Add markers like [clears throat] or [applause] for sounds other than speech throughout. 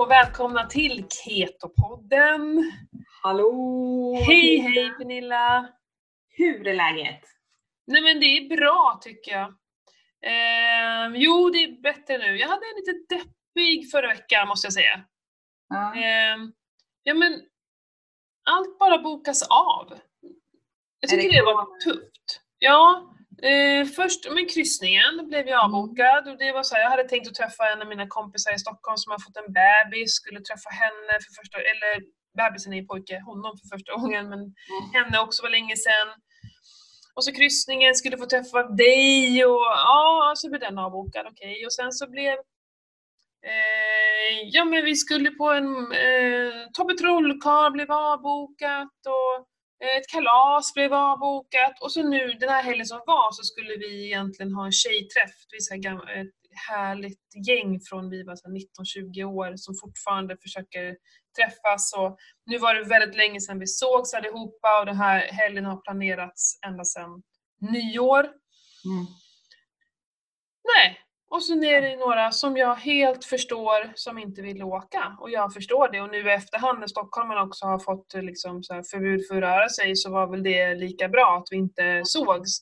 och välkomna till Ketopodden. Hallå! Hej hej Pernilla! Hur är läget? Nej men det är bra tycker jag. Eh, jo, det är bättre nu. Jag hade en lite deppig förra veckan måste jag säga. Ja. Eh, ja men, allt bara bokas av. Jag Är det tycker det, var tufft. Ja, eh, först med kryssningen blev jag avbokad och det var så här, jag hade tänkt att träffa en av mina kompisar i Stockholm som har fått en bebis, skulle träffa henne för första, eller bebisen är ju pojke, honom för första [laughs] gången, men henne också var länge sedan. Och så kryssningen, skulle få träffa dig och ja, så blev den avbokad, okej. Och sen så blev eh, Ja men vi skulle på en eh, Tobbe Trollkarl blev avbokat och ett kalas blev avbokat och så nu den här helgen som var så skulle vi egentligen ha en tjejträff. Vi är så här ett härligt gäng från vi var så här 19-20 år som fortfarande försöker träffas och nu var det väldigt länge sedan vi sågs allihopa och den här helgen har planerats ända sedan nyår. Mm. Nej, och sen är det några som jag helt förstår som inte vill åka. Och jag förstår det. Och nu i efterhand när stockholmarna också har fått eh, liksom förbud för att röra sig så var väl det lika bra att vi inte sågs.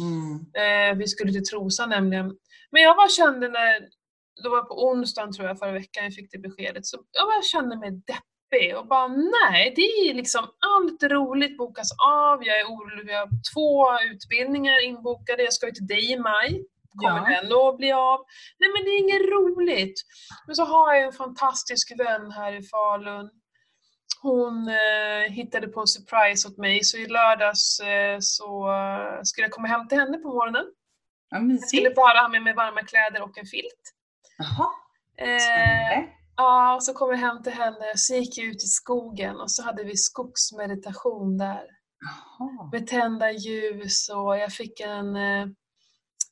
Mm. Eh, vi skulle till Trosa nämligen. Men jag bara kände när, det var på onsdagen tror jag förra veckan jag fick det beskedet, så jag bara kände mig deppig och bara nej, det är liksom allt roligt bokas av, jag är orolig, jag har två utbildningar inbokade, jag ska ju till dig i maj. Kommer Ja. den att bli av? Nej men det är inget roligt. Men så har jag en fantastisk vän här i Falun. Hon eh, hittade på en surprise åt mig, så i lördags eh, så eh, skulle jag komma hem till henne på morgonen. Ja, Jag skulle bara ha med mig varma kläder och en filt. Jaha, Eh, spännande. ja, och så kom jag hem till henne, så gick jag ut i skogen och så hade vi skogsmeditation där. Jaha. Med tända ljus och jag fick en, eh,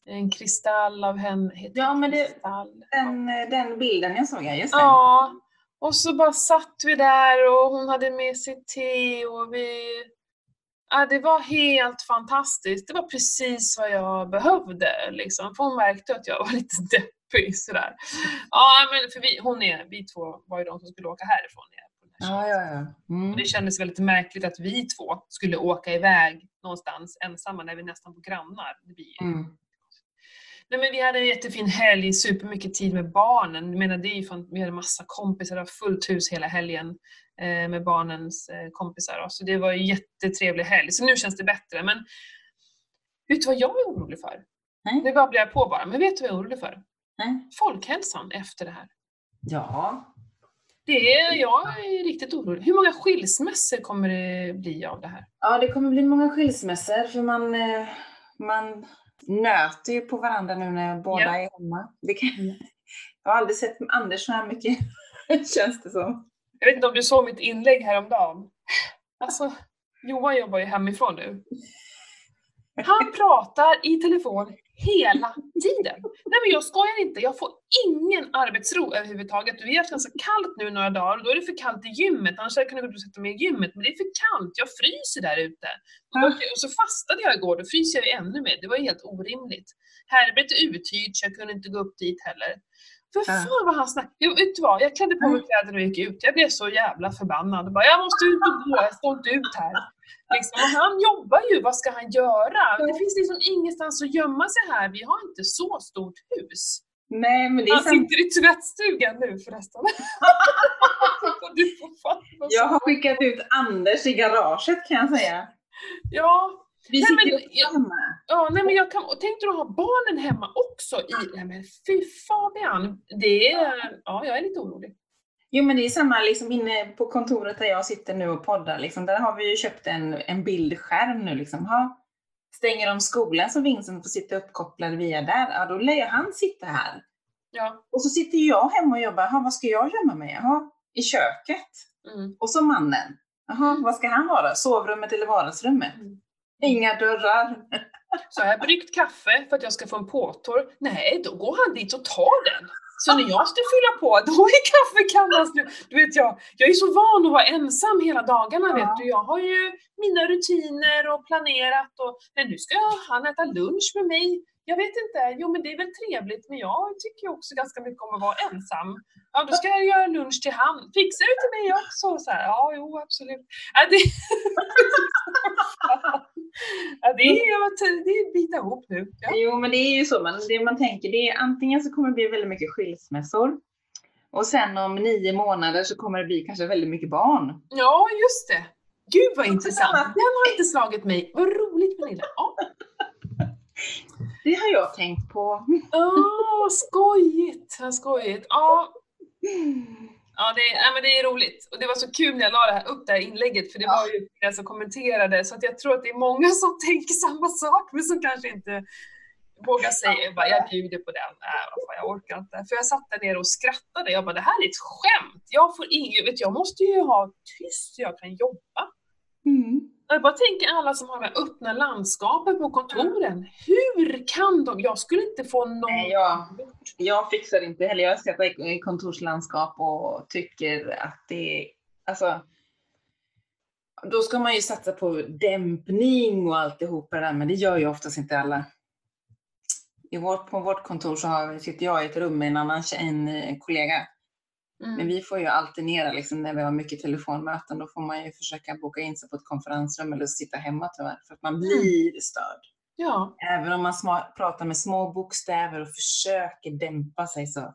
en kristall av henne. Heter Ja, men det-? Den, den bilden jag såg, ja just det. Ja, och så bara satt vi där och hon hade med sig te och vi... Ja, det var helt fantastiskt. Det var precis vad jag behövde liksom. För hon märkte att jag var [laughs] lite deppig sådär. Ja, men för vi, hon är, vi två var ju de som skulle åka härifrån. Ja, ja, ja. Mm. det kändes väldigt märkligt att vi två skulle åka iväg någonstans ensamma när vi nästan var grannar. Det blir Mm. Nej men vi hade en jättefin helg, supermycket tid med barnen. Jag menar, det är ju fan, vi hade massa kompisar, det fullt hus hela helgen eh, med barnens eh, kompisar. då. Så det var en jättetrevlig helg. Så nu känns det bättre. Men vet du vad jag är orolig för? Nej. Nu babblar jag på bara, men vet du vad jag är orolig för? Nej. Folkhälsan efter det här. Ja. Det är, jag är riktigt orolig. Hur många skilsmässor kommer det bli av det här? ja, det kommer bli många skilsmässor för man, eh, man nöter ju på varandra nu när båda Ja. är hemma. Kan, [laughs] jag har aldrig sett Anders så här mycket, [laughs] känns det som. Jag vet inte om du såg mitt inlägg häromdagen? Alltså, Johan jobbar ju hemifrån nu. Han pratar i telefon hela tiden. Nej men jag skojar inte, jag får ingen arbetsro överhuvudtaget. Vi har haft ganska kallt nu några dagar och då är det för kallt i gymmet. Annars hade jag kunnat gå ut och sätta mig i gymmet, men det är för kallt, jag fryser där ute. Och, då, och så fastade jag igår, då fryser jag ju ännu mer. Det var ju helt orimligt. Härbret är uthyrt så jag kunde inte gå upp dit heller. För fan vad han snackade. Jo, vet du vad? Jag klädde på mig kläder och gick ut. Jag blev så jävla förbannad. Och bara, jag måste ut och gå, jag står inte ut här. Liksom. Han jobbar ju, vad ska han göra? Det finns liksom ingenstans att gömma sig här. Vi har inte så stort hus. Nej, men det är Han sant. sitter i tvättstugan nu förresten. [laughs] Jag har skickat ut Anders i garaget kan jag säga. Ja, Vi Nej, sitter men jag- hemma. ja nej, men jag kan, och tänkte du ha barnen hemma också? I, nej, men fy Fabian, det är, ja jag är lite orolig. Jo men det är samma liksom inne på kontoret där jag sitter nu och poddar. Liksom, där har vi ju köpt en, en bildskärm nu. Liksom. Ha, stänger de skolan så Vincent får sitta uppkopplad via där, ja då lär han sitta här. Ja. Och så sitter jag hemma och jobbar. Jaha, vad ska jag gömma mig? Jaha, i köket. Mm. Och så mannen. Jaha, vad ska han vara? Sovrummet eller vardagsrummet? Mm. Inga dörrar. Så har jag bryggt kaffe för att jag ska få en påtår. Nej, då går han dit och tar den. Så när jag ska fylla på, då är kaffekannan slut. Du vet jag, jag är så van att vara ensam hela dagarna Ja. vet du. Jag har ju mina rutiner och planerat och men nu ska han äta lunch med mig jag vet inte, jo men det är väl trevligt men jag tycker ju också ganska mycket om att vara ensam. Ja, då ska jag göra lunch till han. Fixar du till mig också? Så här, ja, jo absolut. Ja, det... [laughs] ja, det är det är bita ihop nu. Ja. Jo, men det är ju så. Man, det man tänker det är antingen så kommer det bli väldigt mycket skilsmässor och sen om nio månader så kommer det bli kanske väldigt mycket barn. Ja, just det. Gud vad intressant. Den har inte slagit mig. Vad roligt Pernilla. Ja. [laughs] Det har jag tänkt på. Åh, oh, skojigt! Skojigt. Ja. [laughs] Ja, det, nej, men det är roligt. Och det var så kul när jag la det här, upp det här inlägget, för det ja. var ju flera som kommenterade, så att jag tror att det är många som [laughs] tänker samma sak, men som kanske inte vågar säga, bara, jag bjuder på den. äh, vad jag orkar inte. För jag satt där nere och skrattade. Jag bara, det här är ett skämt. Jag får inget, jag måste ju ha tyst så jag kan jobba. Mm. Jag bara tänker alla som har det här öppna landskapet på kontoren. Hur kan de? Jag skulle inte få någon... Nej, jag, jag fixar inte heller. Jag sätter i kontorslandskap och tycker att det alltså, då ska man ju satsa på dämpning och alltihopa där, men det gör ju oftast inte alla i vårt, på vårt kontor så har, sitter jag i ett rum med en annan en eh, kollega. Mm. Men vi får ju alternera liksom, när vi har mycket telefonmöten. Då får man ju försöka boka in sig på ett konferensrum eller sitta hemma tyvärr. För att man mm. blir störd. Ja. Även om man pratar med små bokstäver och försöker dämpa sig så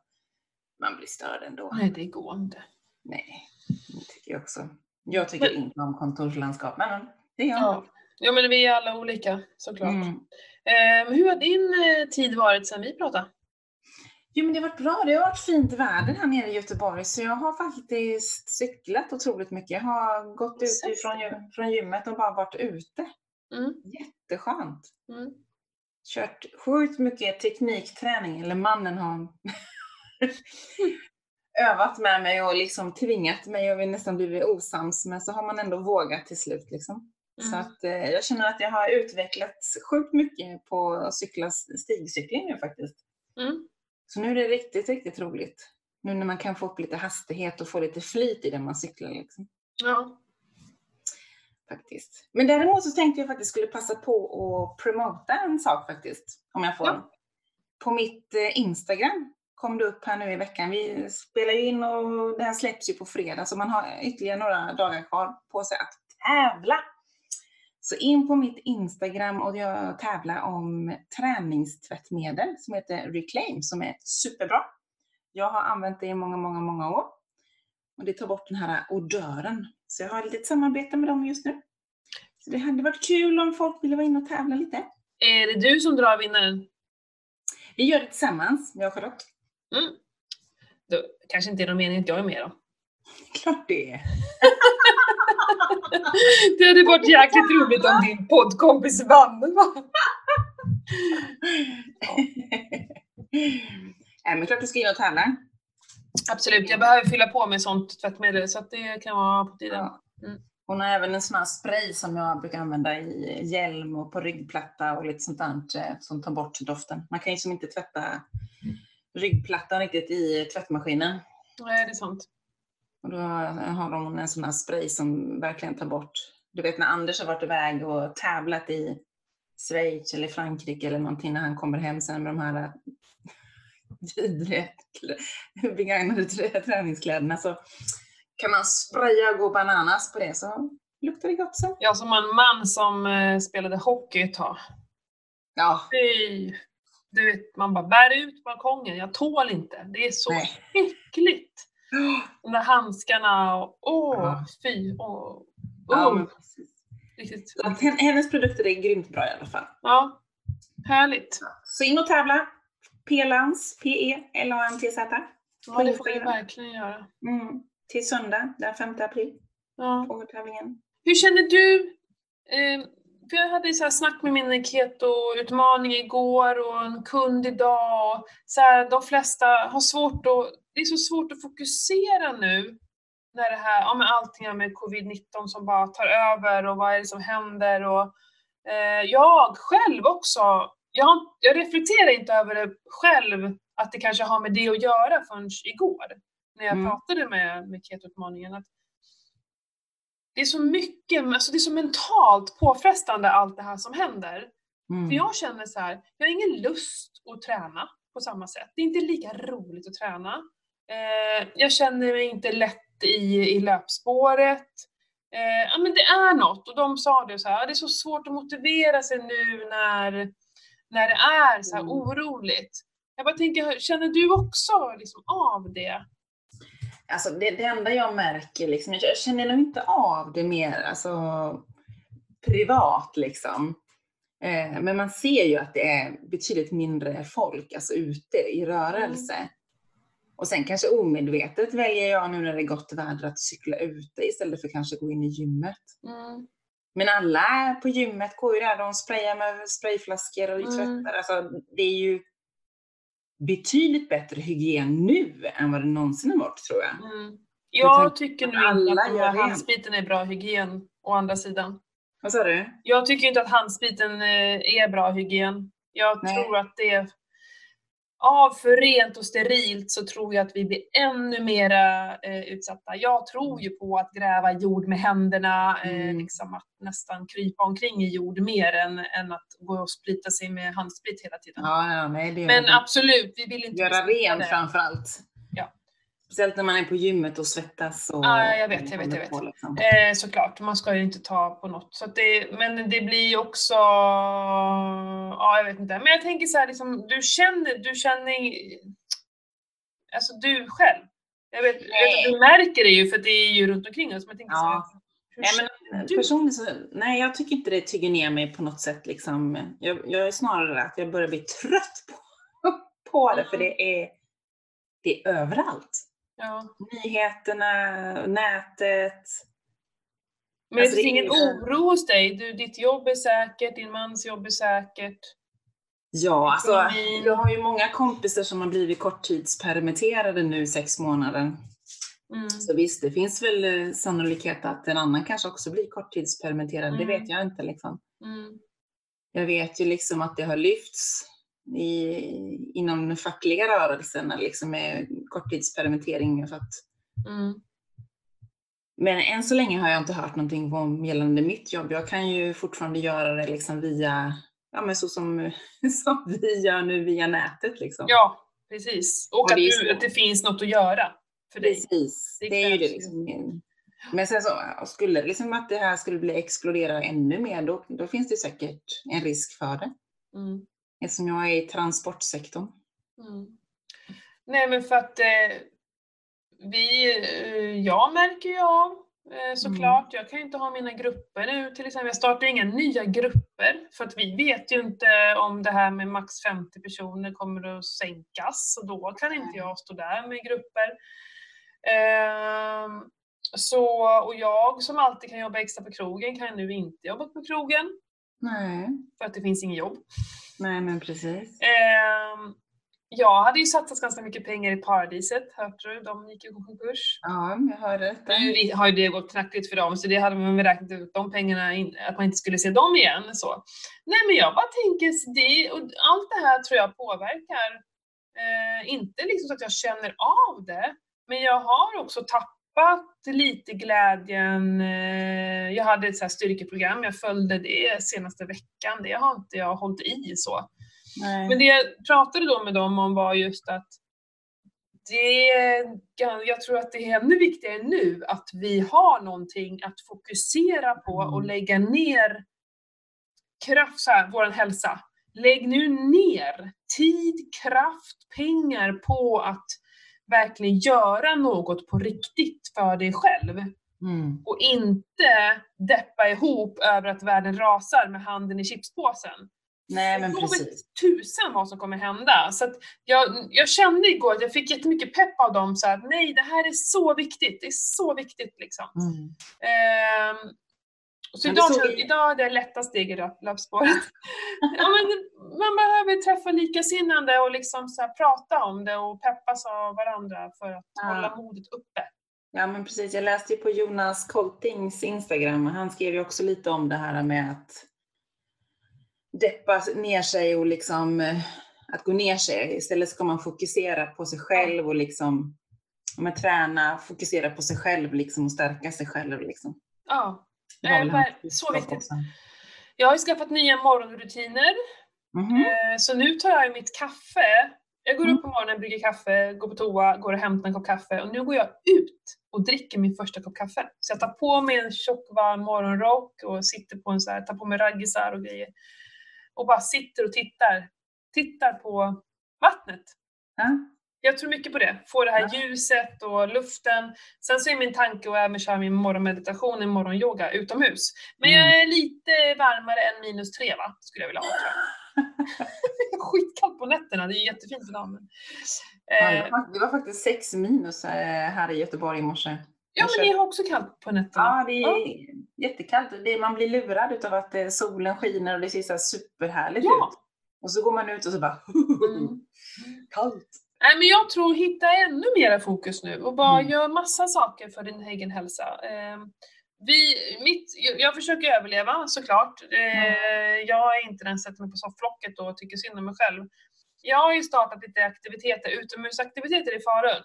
man blir störd ändå. Nej, det går inte. Nej, det tycker jag också. Jag tycker men... inte om kontorslandskap, men det gör ja. ja, men vi är alla olika såklart. Mm. Eh, hur har din eh, tid varit sedan vi pratade? Jo, men det har varit bra. Det har varit fint väder här nere i Göteborg, så jag har faktiskt cyklat otroligt mycket. Jag har gått ut från, från gymmet och bara varit ute. Mm. Jätteskönt. Mm. Kört sjukt mycket teknikträning, eller mannen har [laughs] övat med mig och liksom tvingat mig och vi nästan blivit osams, men så har man ändå vågat till slut. Liksom. Så mm. att, eh, jag känner att jag har utvecklats sjukt mycket på att cykla stigcykling nu faktiskt. Mm. Så nu är det riktigt, riktigt roligt. Nu när man kan få upp lite hastighet och få lite flyt i det man cyklar. Liksom. Ja. Faktiskt. Men däremot så tänkte jag faktiskt skulle passa på att promota en sak faktiskt. Om jag får. Ja. På mitt eh, Instagram kom det upp här nu i veckan. Vi spelar ju in och det här släpps ju på fredag så man har ytterligare några dagar kvar på sig att tävla. Så in på mitt Instagram och jag tävlar om träningstvättmedel som heter Reclaim som är superbra. Jag har använt det i många, många, många år. Och det tar bort den här odören. Så jag har lite samarbete med dem just nu. Så det hade varit kul om folk ville vara inne och tävla lite. Är det du som drar vinnaren? Vi gör det tillsammans, jag och Charlotte. Mm. Då kanske inte är någon mening att jag är med då? [laughs] Klart det är. [laughs] [laughs] Det hade varit jäkligt roligt om din poddkompis vann. [laughs] Nej men klart du ska in och tävla. Absolut, jag behöver fylla på med sånt tvättmedel så att det kan vara på tiden. Mm. Hon har även en sån här spray som jag brukar använda i hjälm och på ryggplatta och lite sånt där eh, som tar bort doften. Man kan ju som inte tvätta ryggplattan riktigt i tvättmaskinen. Nej, det är sant. Och då har de en sån här spray som verkligen tar bort. Du vet när Anders har varit iväg och tävlat i Schweiz eller Frankrike eller någonting när han kommer hem sen med de här [laughs] vidriga begagnade träningskläderna så kan man spraya och gå bananas på det så luktar det gott så. Ja, som en man som eh, spelade hockey ett tag. Ja. Fy! Du vet, man bara bär ut balkongen, jag tål inte. Det är så Nej. äckligt. De där handskarna och åh, ja. fy. Åh, oh. Ja. Riktigt. hennes produkter är grymt bra i alla fall. Ja, härligt. Så in och tävla. P-Lans, P-E-L-A-N-T-Z. Ja, det får vi verkligen göra. Mm. Till söndag den 5 april. Ja. På tävlingen. Hur känner du? Eh, för jag hade så här snack med min keto-utmaning igår och en kund idag. Och så här, de flesta har svårt att det är så svårt att fokusera nu när det här, ja men allting med covid-19 som bara tar över och vad är det som händer och eh, jag själv också, jag, jag reflekterar inte över det själv att det kanske har med det att göra förrän igår när jag mm. pratade med, med Keto-utmaningen. Att det är så mycket, alltså det är så mentalt påfrestande allt det här som händer. Mm. För jag känner så här, jag har ingen lust att träna på samma sätt. Det är inte lika roligt att träna. Eh, jag känner mig inte lätt i, i löpspåret. Eh, ja men det är något och de sa det så här, det är så svårt att motivera sig nu när, när det är så här Mm. oroligt. Jag bara tänker, känner du också liksom av det? Alltså det, det enda jag märker, liksom, jag känner nog inte av det mer alltså, privat liksom. Eh, men man ser ju att det är betydligt mindre folk alltså, ute i rörelse. Och sen kanske omedvetet väljer jag nu när det är gott väder att cykla ute istället för kanske gå in i gymmet. Mm. Men alla på gymmet går ju där, de sprayar med sprayflaskor och Mm. tvättar. Alltså, det är ju betydligt bättre hygien nu än vad det någonsin har varit tror jag. Mm. Jag tycker att nu inte alla att här rent. handspiten är bra hygien, å andra sidan. Vad sa du? Jag tycker inte att handspiten eh, är bra hygien. Jag Nej. tror att det av för rent och sterilt så tror jag att vi blir ännu mera eh, utsatta. Jag tror ju på att gräva jord med händerna, eh, Mm. liksom att nästan krypa omkring i jord mer än, än att gå och sprita sig med handsprit hela tiden. Ja, ja nej, Men absolut, vi vill inte Göra rent smittade. Ja. Speciellt när man är på gymmet och svettas och Ja, jag vet, jag vet, jag vet. på, liksom. Eh, såklart, man ska ju inte ta på något. Så det, men det blir också, ja jag vet inte. Men jag tänker så här, liksom, du känner, du känner, alltså du själv. Jag vet, vet att du märker det ju för det är ju runt omkring oss. Men jag tänker så här, Ja. Nej, men du? Personligen så, nej jag tycker inte det tygger ner mig på något sätt liksom. Jag, jag är snarare att jag börjar bli trött på, [laughs] på det, för Mm. det är, det är överallt. Ja. Nyheterna, nätet. Men Alltså, det det finns ingen oro hos dig? Du, ditt jobb är säkert, din mans jobb är säkert. Ja, alltså jag har ju många kompisar som har blivit korttidspermitterade nu sex månader. Mm. Så visst, det finns väl eh, sannolikhet att en annan kanske också blir korttidspermitterad. Det Mm. vet jag inte liksom. Mm. Jag vet ju liksom att det har lyfts i, inom den fackliga rörelsen liksom med korttidspermittering. För att, Mm. men än så länge har jag inte hört någonting om gällande mitt jobb. Jag kan ju fortfarande göra det liksom via, ja men så som, [laughs] som vi gör nu via nätet liksom. Ja, precis. Och Och att, det du, att det finns något att göra för dig. Precis, Det det, är ju det liksom. Men sen så skulle liksom att det här skulle bli explodera ännu mer, då, då finns det säkert en risk för det. Mm. Eftersom jag är i transportsektorn. Mm. Nej men för att eh, vi, eh, jag märker ju av eh, såklart, jag kan ju inte ha mina grupper nu till exempel. Jag startar inga nya grupper för att vi vet ju inte om det här med max 50 personer kommer att sänkas och då kan inte jag stå där med grupper. Ehm, så, och jag som alltid kan jobba extra på krogen kan nu inte jobba på krogen Nej, för att det finns inget jobb. nej men precis. Jag hade ju satsat ganska mycket pengar i Paradiset, hörde du? De gick ju i konkurs. Ja, jag hörde detta. Nu har ju det gått knackigt för dem, så det hade man räknat ut, de pengarna, in, att man inte skulle se dem igen. Så. Nej men jag bara tänker, det, och allt det här tror jag påverkar. Eh, inte liksom så att jag känner av det, men jag har också tappat lite glädjen. Eh, jag hade ett så här styrkeprogram, jag följde det senaste veckan, det har inte jag hållit i så. Nej. Men det jag pratade då med dem om var just att det, jag tror att det är ännu viktigare nu att vi har någonting att fokusera på och Mm. lägga ner kraft, så här, vår hälsa. Lägg nu ner tid, kraft, pengar på att verkligen göra något på riktigt för dig själv. Mm. Och inte deppa ihop över att världen rasar med handen i chipspåsen. Nej, men precis. tusan vad som kommer hända. Så jag, jag kände igår att jag fick jättemycket pepp av dem, så att nej, det här är så viktigt. Det är så viktigt liksom. Mm. Ehm, så Men idag, vi- idag är det lätta steg i löp- löpspåret. [laughs] ja, men man behöver träffa likasinnande och liksom så här prata om det och peppas av varandra för att Ja. hålla modet uppe. Ja, men precis. Jag läste ju på Jonas Koltings Instagram och han skrev ju också lite om det här med att deppa ner sig och liksom eh, att gå ner sig. Istället ska man fokusera på sig själv och liksom men träna, fokusera på sig själv liksom och stärka sig själv liksom. Ja, Det ver- hans så viktigt. Jag har ju skaffat nya morgonrutiner. Mhm. Eh, Så nu tar jag mitt kaffe. Jag går Mm. upp på morgonen, brygger kaffe, går på toa, går och hämtar en kopp kaffe och nu går jag ut och dricker min första kopp kaffe. Så jag tar på mig en tjock varm morgonrock och sitter på en så här, tar på mig raggisar och grejer. Och bara sitter och tittar. Tittar på vattnet. Ja. Jag tror mycket på det. Få det här Ja. ljuset och luften. Sen så är min tanke att även köra min morgonmeditation, morgonyoga utomhus. Men Mm. jag är lite varmare än minus tre va? Skulle jag vilja ha tror jag. [laughs] Skitkallt på nätterna, det är jättefint för dagen. men- Ja, det Eh, var- Det var faktiskt sex minus eh, här i Göteborg i morse. Ja men ni har också kallt på nätterna. Ja, det är jättekallt. Det, man blir lurad utav att eh, solen skiner och det ser så här superhärligt Ja. ut. Och så går man ut och så bara [laughs] Mm. kallt. Nej men jag tror hitta ännu mera fokus nu och bara Mm. gör massa saker för din egen hälsa. Eh, vi, mitt, jag, försöker överleva såklart. Eh, Jag är inte den som sätter mig på sofflocket och tycker synd om mig själv. Jag har ju startat lite aktiviteter, utomhusaktiviteter i Falun.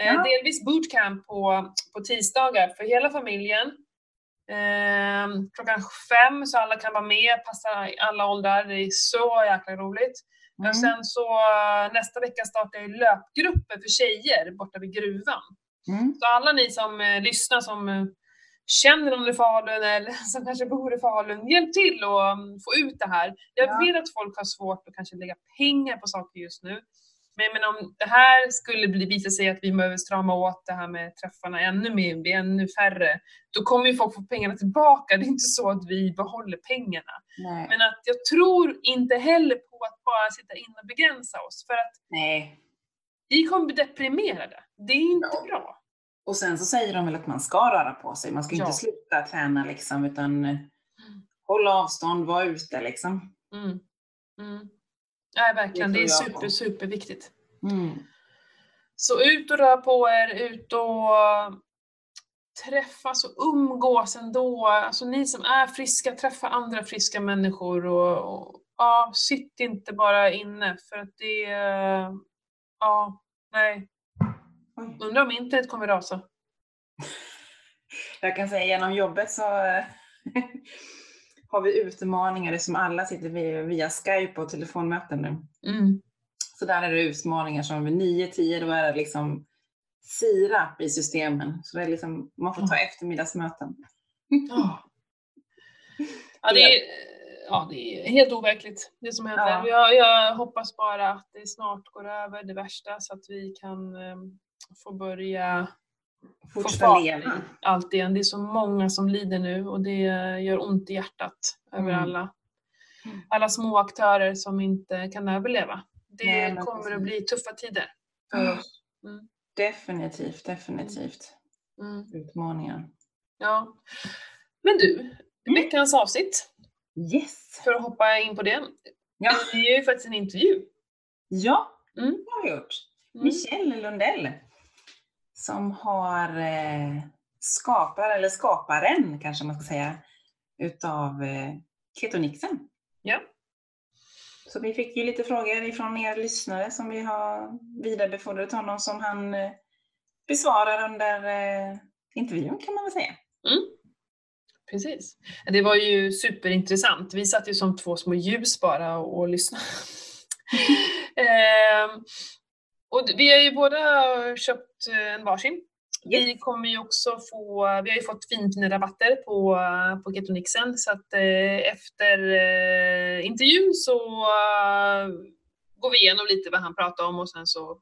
Eh, Ja. Delvis bootcamp på, på tisdagar för hela familjen. Eh, klockan fem så alla kan vara med, passar alla åldrar. Det är så jäkla roligt. Mm. Och sen så eh, nästa vecka startar jag löpgrupper för tjejer borta vid gruvan. Mm. Så alla ni som eh, lyssnar som eh, känner någon i Falun eller [laughs] som kanske bor i Falun, hjälp till att um, få ut det här. Jag Ja. vet att folk har svårt att kanske lägga pengar på saker just nu. Men, men om det här skulle bli, visa sig att vi behöver strama åt det här med träffarna ännu mer, bli ännu färre, då kommer ju folk få pengarna tillbaka. Det är inte så att vi behåller pengarna. Nej. Men att jag tror inte heller på att bara sitta in och begränsa oss. För att Nej. vi kommer bli deprimerade. Det är inte Ja. bra. Och sen så säger de väl att man ska röra på sig. Man ska Ja. inte sluta träna liksom utan eh, hålla avstånd, vara ute liksom. Mm. Mm. Nej, verkligen. Det är super, super viktigt. Mm. Så ut och rör på er, ut och träffas och umgås ändå. Alltså ni som är friska, träffa andra friska människor och, och ja, sitt inte bara inne för att det, ja, nej. Undrar om internet kommer rasa. Jag kan säga genom jobbet så eh, har vi utmaningar som alla sitter via, via Skype och telefonmöten nu. Mm. Så där är det utmaningar som vid 9-10 då är det liksom sirap i systemen. Så det är liksom, man får ta eftermiddagsmöten. Ja. Ja, det är, ja, det är helt overkligt det som händer. Ja. Jag, jag hoppas bara att det snart går över det värsta så att vi kan em, få börja Fortsätta leva. allt igen. Det är så många som lider nu och det gör ont i hjärtat över Mm. alla, Mm. alla små aktörer som inte kan överleva. Det Nej, kommer att bli tuffa tider för Ja. oss. Mm. Definitivt, definitivt. Mm. Utmaningar. Ja. Men du, Mm. veckans avsnitt, Yes! för att hoppa in på det. Ja, Det är ju faktiskt en intervju. ja Mm. det har vi gjort. Mm. Michelle Lundell som har eh, skapar, eller skaparen kanske man ska säga, utav eh, Ketonixen. Ja. Så vi fick ju lite frågor ifrån er lyssnare som vi har vidarebefordrat till honom som han eh, besvarar under intervjun kan man väl säga. Precis. Det var ju superintressant. Vi satt ju som två små ljus bara och, och lyssnade. [laughs] Ehm, och vi har ju båda köpt eh, en varsin. Vi kommer ju också få, vi har ju fått finfina rabatter på, på Ketonixen så att eh, efter eh, intervjun så eh, går vi igenom lite vad han pratar om och sen så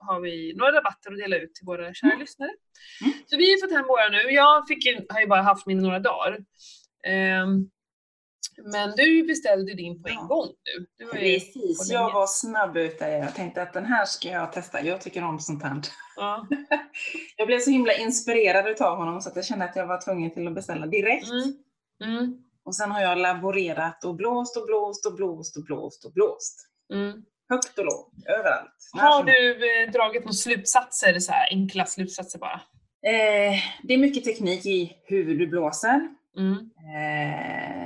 har vi några rabatter att dela ut till våra kära Mm. lyssnare. Mm. Så vi har fått hem våra nu. Jag fick har ju bara haft min några dagar. Ehm, men du beställde din på en Ja. gång nu. Du Precis, jag var snabb ute. Jag tänkte att den här ska jag testa. Jag tycker om sånt här. ja. [laughs] Jag blev så himla inspirerad utav honom så att jag kände att jag var tvungen till att beställa direkt. mm. Mm. Och sen har jag laborerat och blåst och blåst och blåst och blåst och blåst. Mm. Högt och lågt, överallt. Har du eh, dragit några slutsatser, så här, enkla slutsatser bara? Eh, det är mycket teknik i hur du blåser. Mm. Eh,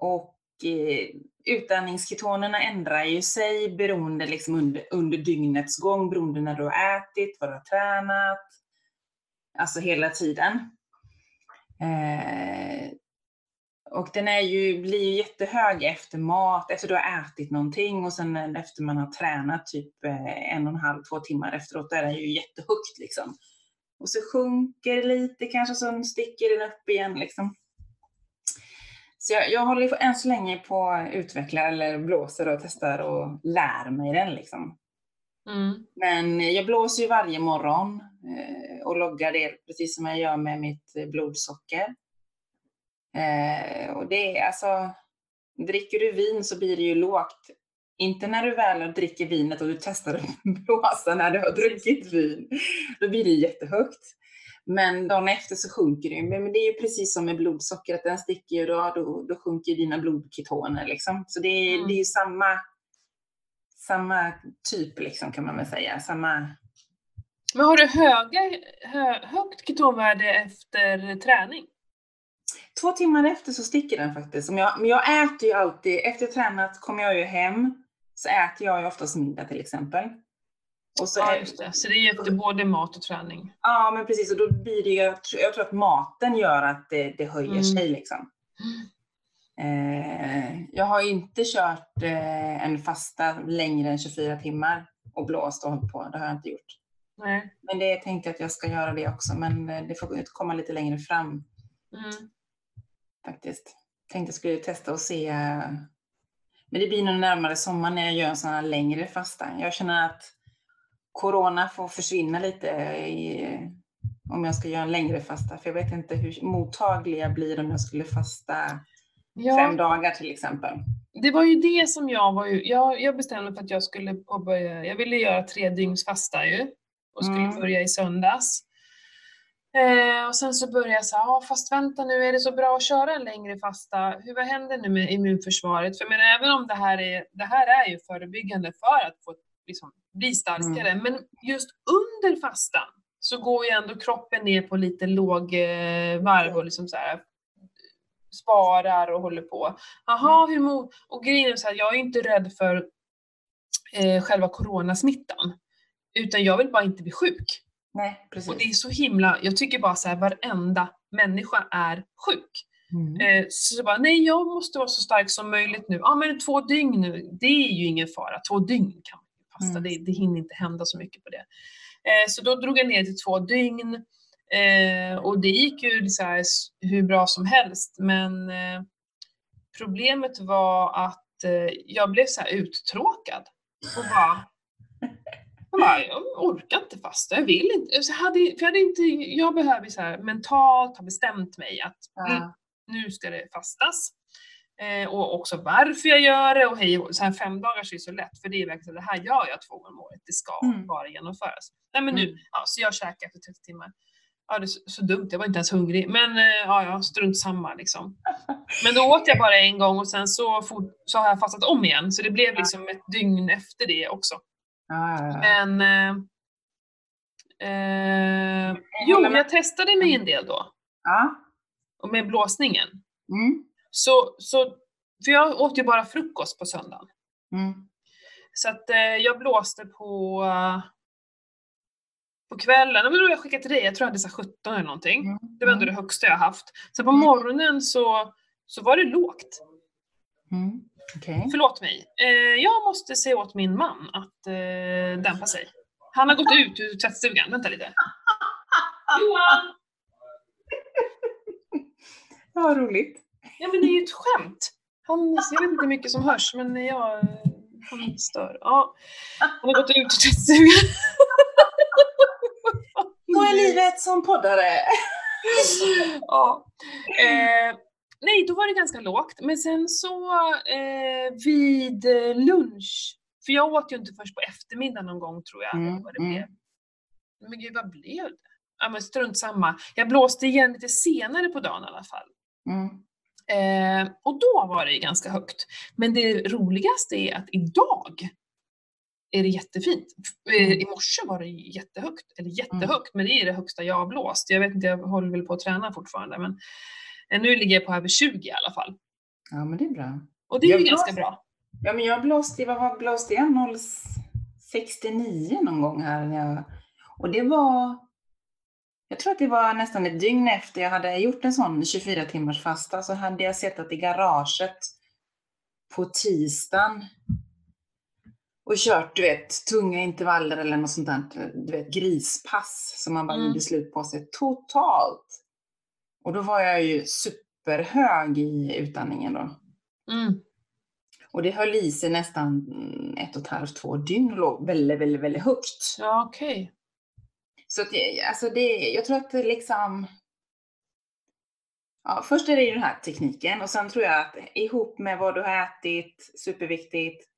och eh, utandningsketonerna ändrar ju sig beroende liksom under, under dygnets gång, beroende när du har ätit, vad du har tränat. Alltså hela tiden. Eh, Och den är ju, blir ju jättehög efter mat, efter du har ätit någonting och sen efter man har tränat typ eh, en och en halv, två timmar efteråt, där är den ju jättehögt liksom. Och så sjunker det lite kanske, så sticker den upp igen liksom. Så jag, jag håller än så länge på att utveckla eller blåser och testar och lär mig den liksom. Mm. Men jag blåser ju varje morgon eh, och loggar det precis som jag gör med mitt blodsocker. Eh, och det är alltså, dricker du vin så blir det ju lågt. Inte när du väl dricker vinet och du testar att [laughs] blåsa när du har druckit vin. Då blir det jättehögt. Men dagen efter så sjunker det. Men det är ju precis som med blodsocker, att den sticker ju då, då, då sjunker dina blodketoner liksom. Så det är, mm. det är ju samma, samma typ liksom kan man väl säga. Samma... Men har du höga, hö, högt ketonvärde efter träning? Två timmar efter så sticker den faktiskt. Men jag äter ju alltid, efter tränat kommer jag ju hem, så äter jag ju oftast middag till exempel. Och så ja, just det. Så det efter både mat och träning? Ja, men precis. Och då blir det jag tror att maten gör att det, det höjer mm. sig liksom. Eh, jag har inte kört eh, en fasta längre än 24 timmar och blåst och hållit på. Det har jag inte gjort. Nej. Men det tänkte jag att jag ska göra det också, men eh, det får komma lite längre fram. Mm. Faktiskt. Tänkte jag skulle testa och se. Men det blir nog närmare sommar när jag gör en sån här längre fasta. Jag känner att corona får försvinna lite i, om jag ska göra en längre fasta. För jag vet inte hur mottaglig jag blir om jag skulle fasta ja. fem dagar till exempel. Det var ju det som jag var ju, jag, jag bestämde för att jag skulle påbörja, jag ville göra tre dygns fasta ju och skulle mm. börja i söndags. Eh, och sen så började jag säga, ah, fast vänta nu, är det så bra att köra en längre fasta? Hur, vad händer nu med immunförsvaret? För men även om det här är, det här är ju förebyggande för att få liksom, bli starkare. Mm. Men just under fastan så går ju ändå kroppen ner på lite låg eh, varv och liksom så här, sparar och håller på. Jaha, mm. hur mo och grejen är så här, jag är inte rädd för eh, själva coronasmittan. Utan jag vill bara inte bli sjuk. Nej, precis. Och det är så himla, jag tycker bara så här, varenda människa är sjuk. Mm. Eh, så bara, nej jag måste vara så stark som möjligt nu. Ja men två dygn nu, det är ju ingen fara. Två dygn kan fasta. Mm. Det, det hinner inte hända så mycket på det. Eh, så då drog jag ner till två dygn. Eh, och det gick ju så här, hur bra som helst. Men eh, problemet var att eh, jag blev så uttråkad. Och bara, jag, bara, jag orkar inte fasta, jag vill inte. Så hade, för jag, hade inte, jag behöver så här, mentalt ha bestämt mig att mm, nu ska det fastas. Eh, och också varför jag gör det och hej så här fem dagar är så lätt för det är verkligen så det här gör jag två gånger om året, det ska mm. bara genomföras. Nej men nu, mm. ja, så jag käkar efter 30 timmar. Ja det är så, så, dumt, jag var inte ens hungrig. Men eh, ja, ja, strunt samma liksom. [laughs] Men då åt jag bara en gång och sen så, for, så har jag fastat om igen. Så det blev liksom ett dygn efter det också. Men eh, eh, jo, jag testade mig en del då. Ja. Och med blåsningen. Mm. Så, så, för jag åt ju bara frukost på söndagen. Mm. Så att eh, jag blåste på, uh, på kvällen, men då jag skickade till dig, jag tror jag hade så 17 eller någonting. Mm. Det var ändå det högsta jag haft. Sen på mm. morgonen så, så var det lågt. Mm. Okay. Förlåt mig. Eh, jag måste säga åt min man att eh, dämpa sig. Han har gått ut ur tvättstugan. Vänta lite. [laughs] Johan! Ja, vad roligt. Ja men det är ju ett skämt. Han, jag vet inte hur mycket som hörs men jag, han stör. Ja. Han har gått ut ur tvättstugan. Så är livet som poddare. ja. Eh, nej, då var det ganska lågt. Men sen så eh, vid lunch, för jag åt ju inte först på eftermiddagen någon gång tror jag. Mm, vad det blev. Mm. Men gud, vad blev det? Ja men strunt samma. Jag blåste igen lite senare på dagen i alla fall. Mm. Eh, och då var det ganska högt. Men det roligaste är att idag är det jättefint. Eh, mm. I morse var det jättehögt, eller jättehögt, mm. men det är det högsta jag har blåst. Jag vet inte, jag håller väl på att träna fortfarande, men eh, nu ligger jag på över 20 i alla fall. Ja, men det är bra. Och det är jag ju blåst, ganska bra. Ja, men jag blåste, vad var blåste jag? 069 någon gång här. När jag, och det var jag tror att det var nästan ett dygn efter jag hade gjort en sån 24 timmars fasta så hade jag sett att i garaget på tisdagen och kört, du vet, tunga intervaller eller något sånt där, du vet, grispass som man bara Mm. gjorde slut på sig totalt. Och då var jag ju superhög i utandningen då. Mm. Och det höll i sig nästan ett och ett halvt, två dygn och låg väldigt, väldigt, väldigt högt. Ja, okej. Så att, alltså det, jag tror att det liksom... Ja, först är det ju den här tekniken och sen tror jag att ihop med vad du har ätit, superviktigt,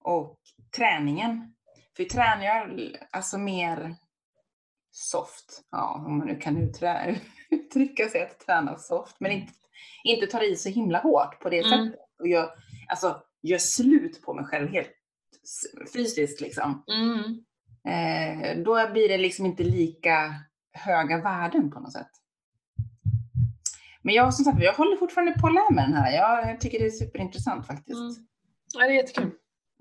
och träningen. För tränar jag alltså mer soft, ja om man nu kan [laughs] uttrycka sig att träna soft, men inte, inte tar i så himla hårt på det Mm. sättet. Och jag, alltså, gör slut på mig själv helt fysiskt liksom. Mm. Eh, då blir det liksom inte lika höga värden på något sätt. Men jag som sagt, jag håller fortfarande på att lära mig den här. Jag, tycker det är superintressant faktiskt. Mm. Ja, det är jättekul.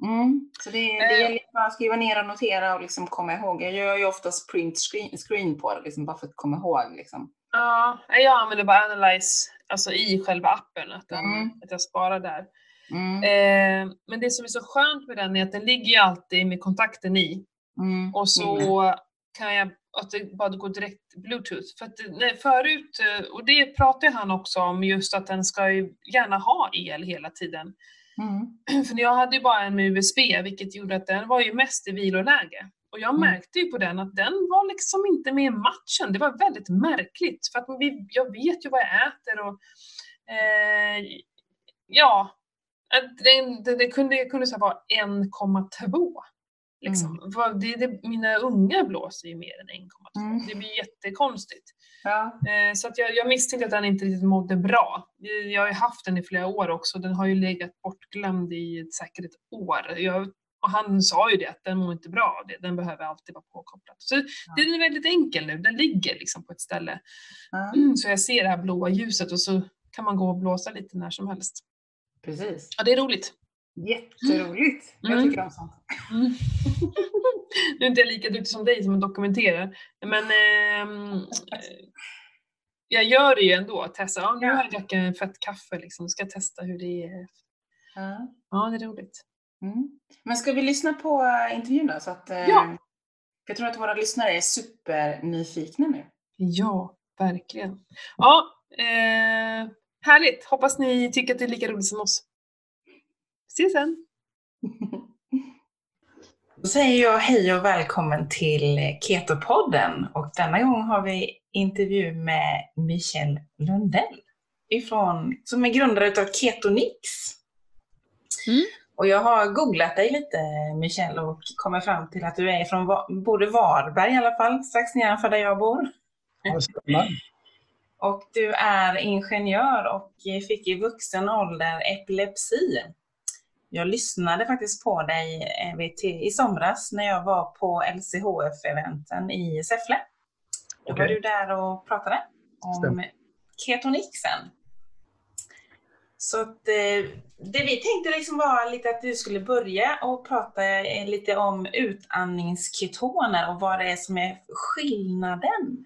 Mm. Så det, det Eh. gäller bara att skriva ner och notera och liksom komma ihåg. Jag gör ju oftast print screen, screen på det, liksom, bara för att komma ihåg. Liksom. Ja, jag använder bara Analyze alltså i själva appen, att, den, Mm. att jag sparar där. Mm. Eh, men det som är så skönt med den är att den ligger ju alltid med kontakten i. Mm. Och så kan jag, att det bara går direkt bluetooth. För att, det- förut, eh, och det pratar han också om, just att den ska ju gärna ha el hela tiden. Mm. [clears throat] För jag hade ju bara en med USB, vilket gjorde att den var ju mest i viloläge. Och jag Mm. märkte ju på den att den var liksom inte med i matchen. Det var väldigt märkligt. För att vi, jag vet ju vad jag äter och eh, ja, den, det, det kunde, kunde så vara 1,2. Liksom. Vad- Det, det, mina unga blåser ju mer än 1,2. Mm. Det blir jättekonstigt. Ja. Eh, Så att jag, jag misstänkte att den inte riktigt mådde bra. Eh, Jag har ju haft den i flera år också. Den har ju legat bortglömd i säkert ett år. Jag, och han sa ju det, att den mår inte bra av det. Den behöver alltid vara påkopplad. Så den är väldigt enkel nu. Den ligger liksom på ett ställe. Ja. [clears throat] Så jag ser det här blåa ljuset och så kan man gå och blåsa lite när som helst. Precis. Ja, det är roligt. Jätteroligt. Jag Mm. tycker om sånt. Mm. [laughs] nu är inte jag lika duktig som dig som dokumenterar. Men eh, jag gör det ju ändå. Testa. Ja, nu har jag druckit en fett kaffe liksom. Ska jag testa hur det är. Ja. Ja, det är roligt. Mm. Men ska vi lyssna på eh, intervjun då? Så att, eh, Ja. Jag tror att våra lyssnare är supernyfikna nu. Ja, verkligen. Ja, eh, härligt. Hoppas ni tycker att det är lika roligt som oss. Ses sen. Då säger jag hej och välkommen till Ketopodden och denna gång har vi intervju med Michel Lundell ifrån, som är grundare av Ketonix. Mm. Och jag har googlat dig lite Michel och kommit fram till att du är från borde Varberg i alla fall, strax nedanför där jag bor. Ja. Och du är ingenjör och fick i vuxen ålder epilepsi. Jag lyssnade faktiskt på dig eh, i somras när jag var på LCHF-eventen i Säffle. Då var Okej. du där och pratade om Stämmer. ketonixen. Så att, eh, det vi tänkte liksom var lite att du skulle börja och prata eh, lite om utandningsketoner och vad det är som är skillnaden.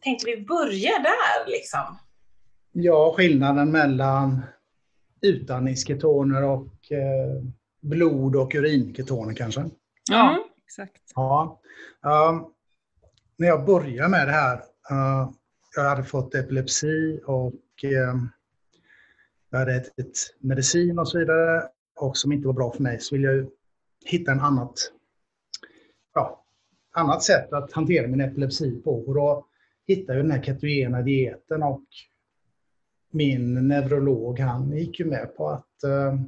Tänkte vi börja där liksom. Ja, skillnaden mellan utandningsketoner och eh, blod och urinketoner kanske. Ja. exakt. Ja. ehm, när jag började med det här, eh, jag hade fått epilepsi och ehm, jag hade ätit medicin och så vidare och som inte var bra för mig så ville jag ju hitta en annat, ja, annat sätt att hantera min epilepsi på. Och då hittade jag den här ketogena dieten och min neurolog han gick ju med på att eh,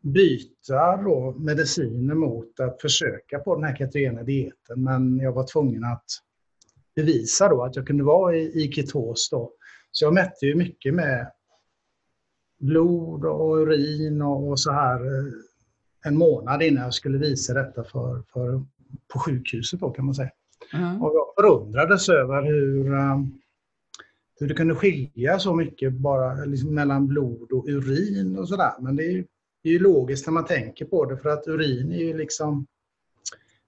byta då mediciner mot att försöka på den här ketogena dieten. Men jag var tvungen att bevisa då att jag kunde vara i, i ketos då. Så jag mätte ju mycket med blod och urin och, och så här eh, en månad innan jag skulle visa detta för, för, på sjukhuset då kan man säga. Och jag förundrades över hur, eh, hur det kunde skilja så mycket bara liksom mellan blod och urin och sådär. Men det är, ju, det är ju logiskt när man tänker på det för att urin är ju liksom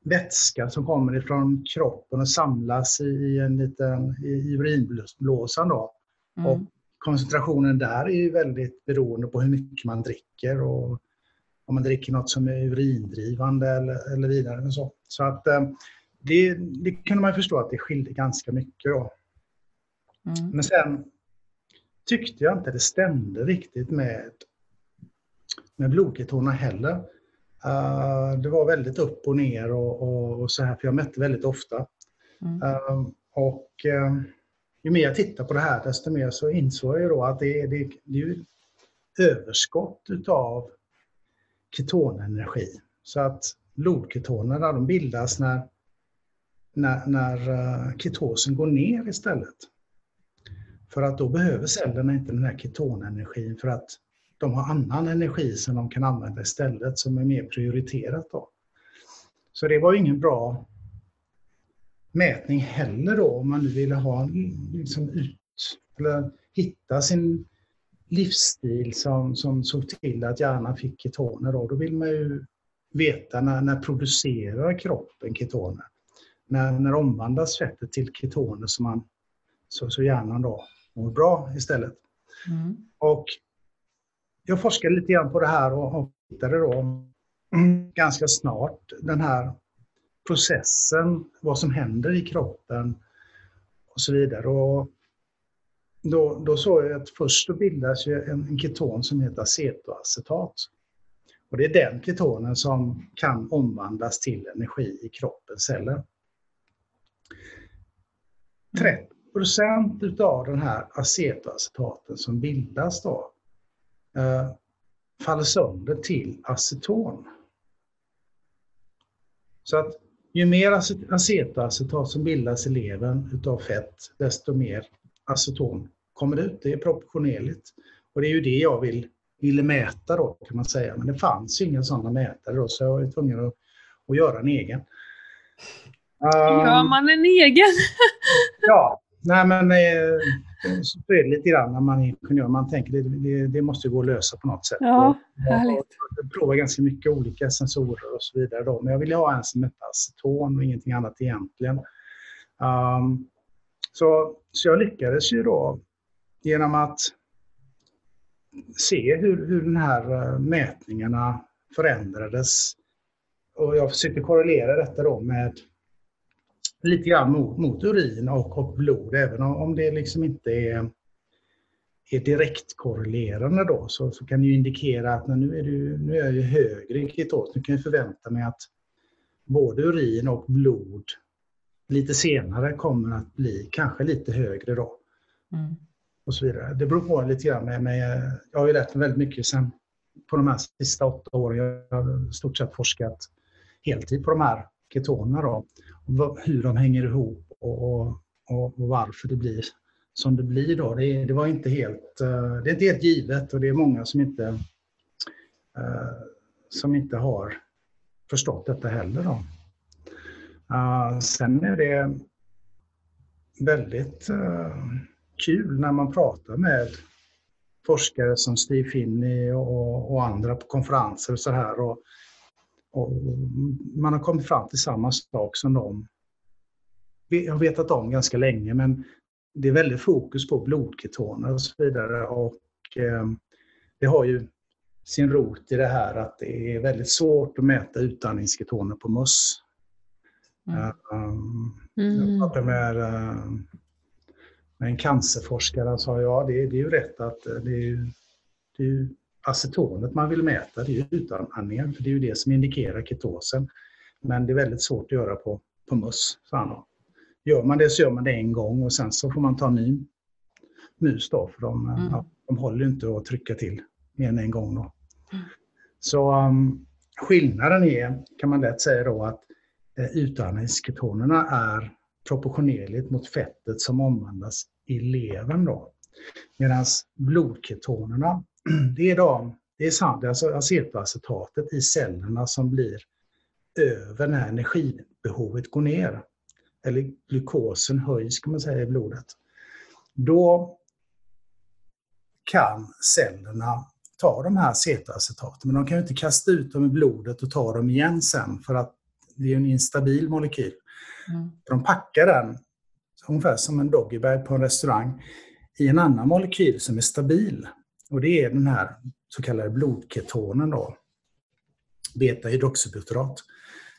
vätska som kommer ifrån kroppen och samlas i en liten i urinblåsan. Då. Mm. Och koncentrationen där är ju väldigt beroende på hur mycket man dricker och om man dricker något som är urindrivande eller, eller vidare. Så, så att eh, det, det kunde man förstå att det skilde ganska mycket. Då. Mm. Men sen tyckte jag inte det stämde riktigt med, med blodketonerna heller. Uh, det var väldigt upp och ner och, och, och, så här, för jag mätte väldigt ofta. Mm. Uh, och uh, ju mer jag tittar på det här, desto mer så insåg jag då att det, det, det är överskott utav ketonenergi. Så att blodketonerna de bildas när, när, när ketosen går ner istället. För att då behöver cellerna inte den här ketonenergin för att de har annan energi som de kan använda istället som är mer prioriterat. Då. Så det var ingen bra mätning heller då om man nu ville ha liksom ut, eller hitta sin livsstil som, som såg till att hjärnan fick ketoner. Då, då vill man ju veta när, när producerar kroppen ketoner? När, när omvandlas fettet till ketoner som man, så, så hjärnan då mår bra istället. Mm. Och jag forskade lite grann på det här och, och hittade då ganska snart den här processen, vad som händer i kroppen och så vidare. Och då, då såg jag att först då bildas ju en, en keton som heter acetoacetat. Och det är den ketonen som kan omvandlas till energi i kroppens celler. 30 procent utav den här acetoacetaten som bildas då eh, faller sönder till aceton. Så att ju mer acetoacetat som bildas i levern utav fett, desto mer aceton kommer ut. Det är proportionerligt. Och det är ju det jag vill, ville mäta då kan man säga. Men det fanns ju inga sådana mätare då så jag var tvungen att, att göra en egen. Gör um, man en egen? ja, Nej, men eh, så är det lite grann när man är ingenjör. Man tänker det, det, det måste gå att lösa på något sätt. Ja, härligt. Jag provar ganska mycket olika sensorer och så vidare. Då. Men jag ville ha en som hette aceton och ingenting annat egentligen. Um, så, så jag lyckades ju då genom att se hur, hur den här eh, mätningarna förändrades. Och jag försökte korrelera detta då med lite grann mot, mot urin och, och blod, även om, om det liksom inte är, är direkt korrelerande då, så, så kan det ju indikera att nu är, du, nu är jag ju högre i ketos. Nu kan jag förvänta mig att både urin och blod lite senare kommer att bli kanske lite högre då. Mm. Och så vidare. Det beror på lite grann med, med jag har ju lärt mig väldigt mycket sen på de här sista åtta åren. Jag har stort sett forskat heltid på de här ketonerna då hur de hänger ihop och, och, och, varför det blir som det blir. Då. Det, det, var inte helt, eh, det är inte helt givet och det är många som inte, eh, som inte har förstått detta heller. Då. Eh, sen är det väldigt kul när man pratar med forskare som Steve Finney och, och andra på konferenser och så här. Och, och man har kommit fram till samma sak som de har vetat om ganska länge, men det är väldigt fokus på blodketoner och så vidare. Och, eh, det har ju sin rot i det här att det är väldigt svårt att mäta utandningsketoner på möss. Mm. mm. Jag pratade med, eh, med en cancerforskare och sa ja, det, det är ju rätt att det är, det är acetonet man vill mäta, det är ju utandningen, för det är ju det som indikerar ketosen. Men det är väldigt svårt att göra på, på möss, sa han. Gör man det så gör man det en gång och sen så får man ta en ny mus då, för de, mm. ja, de håller inte att trycka till mer än en gång. Då. Mm. Så um, skillnaden är, kan man lätt säga då, att eh, utandningsketonerna är proportionerligt mot fettet som omvandlas i levern. Då. Medan blodketonerna [clears throat] det är, de, det är sant, alltså acetoacetatet i cellerna som blir över när energibehovet går ner. Eller glukosen höjs kan man säga i blodet. Då kan cellerna ta de här acetoacetaten, men de kan ju inte kasta ut dem i blodet och ta dem igen sen för att det är en instabil molekyl. Mm. De packar den, ungefär som en doggybag på en restaurang, i en annan molekyl som är stabil. Och det är den här så kallade blodketonen då, beta-hydroxybutyrat.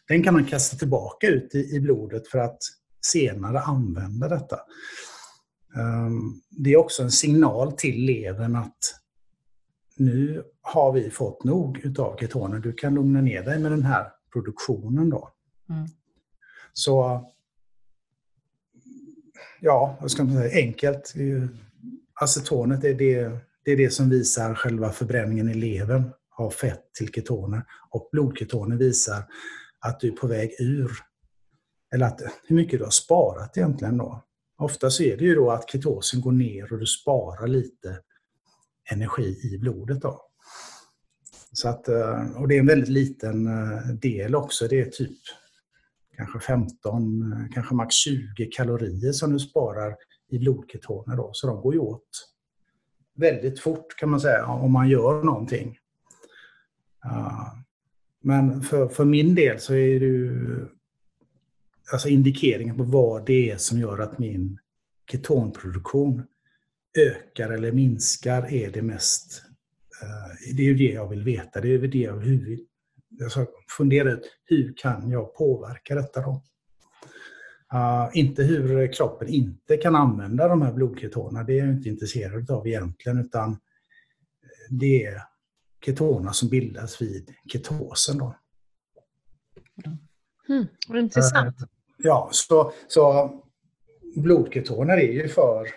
Den kan man kasta tillbaka ut i, i blodet för att senare använda detta. Um, det är också en signal till levern att nu har vi fått nog utav ketoner. Du kan lugna ner dig med den här produktionen då. Mm. Så ja, vad ska man säga, enkelt. Acetonet är det, det är det som visar själva förbränningen i levern av fett till ketoner. Och blodketoner visar att du är på väg ur, eller att, hur mycket du har sparat egentligen då. Ofta så är det ju då att ketosen går ner och du sparar lite energi i blodet. Då. Så att, eh, och det är en väldigt liten eh, del också. Det är typ kanske 15, eh, kanske max 20 kalorier som du sparar i blodketoner. Då. Så de går ju åt väldigt fort kan man säga om man gör någonting. Men för, för min del så är det ju alltså indikeringen på vad det är som gör att min ketonproduktion ökar eller minskar är det mest... Eh, det är ju det jag vill veta. Det är det jag vill alltså fundera ut. Hur kan jag påverka detta då? Uh, inte hur kroppen inte kan använda de här blodketonerna. Det är jag inte intresserad av egentligen. Utan det är ketonerna som bildas vid ketosen. Då. Mm, intressant. Uh, ja, så, så blodketoner är ju för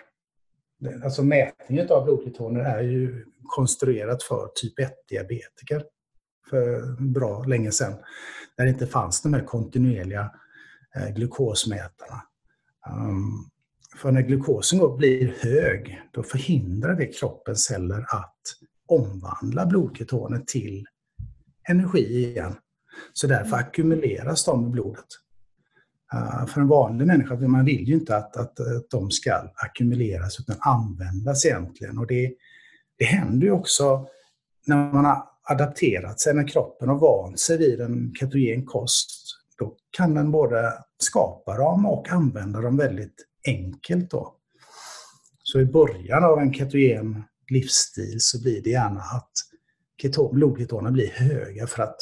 Alltså mätningen av blodketoner är ju konstruerat för typ 1-diabetiker för bra länge sedan. Där det inte fanns de här kontinuerliga eh, glukosmätarna. Um, för när glukosen blir hög, då förhindrar det kroppens celler att omvandla blodketoner till energi igen. Så därför ackumuleras de i blodet. Uh, för en vanlig människa, man vill ju inte att, att, att de ska ackumuleras utan användas egentligen. Och det, det händer ju också när man har adapterat sig, när kroppen har vant sig vid en ketogen kost, då kan den både skapa dem och använda dem väldigt enkelt. Då. Så i början av en ketogen livsstil så blir det gärna att keton, blodketonerna blir höga för att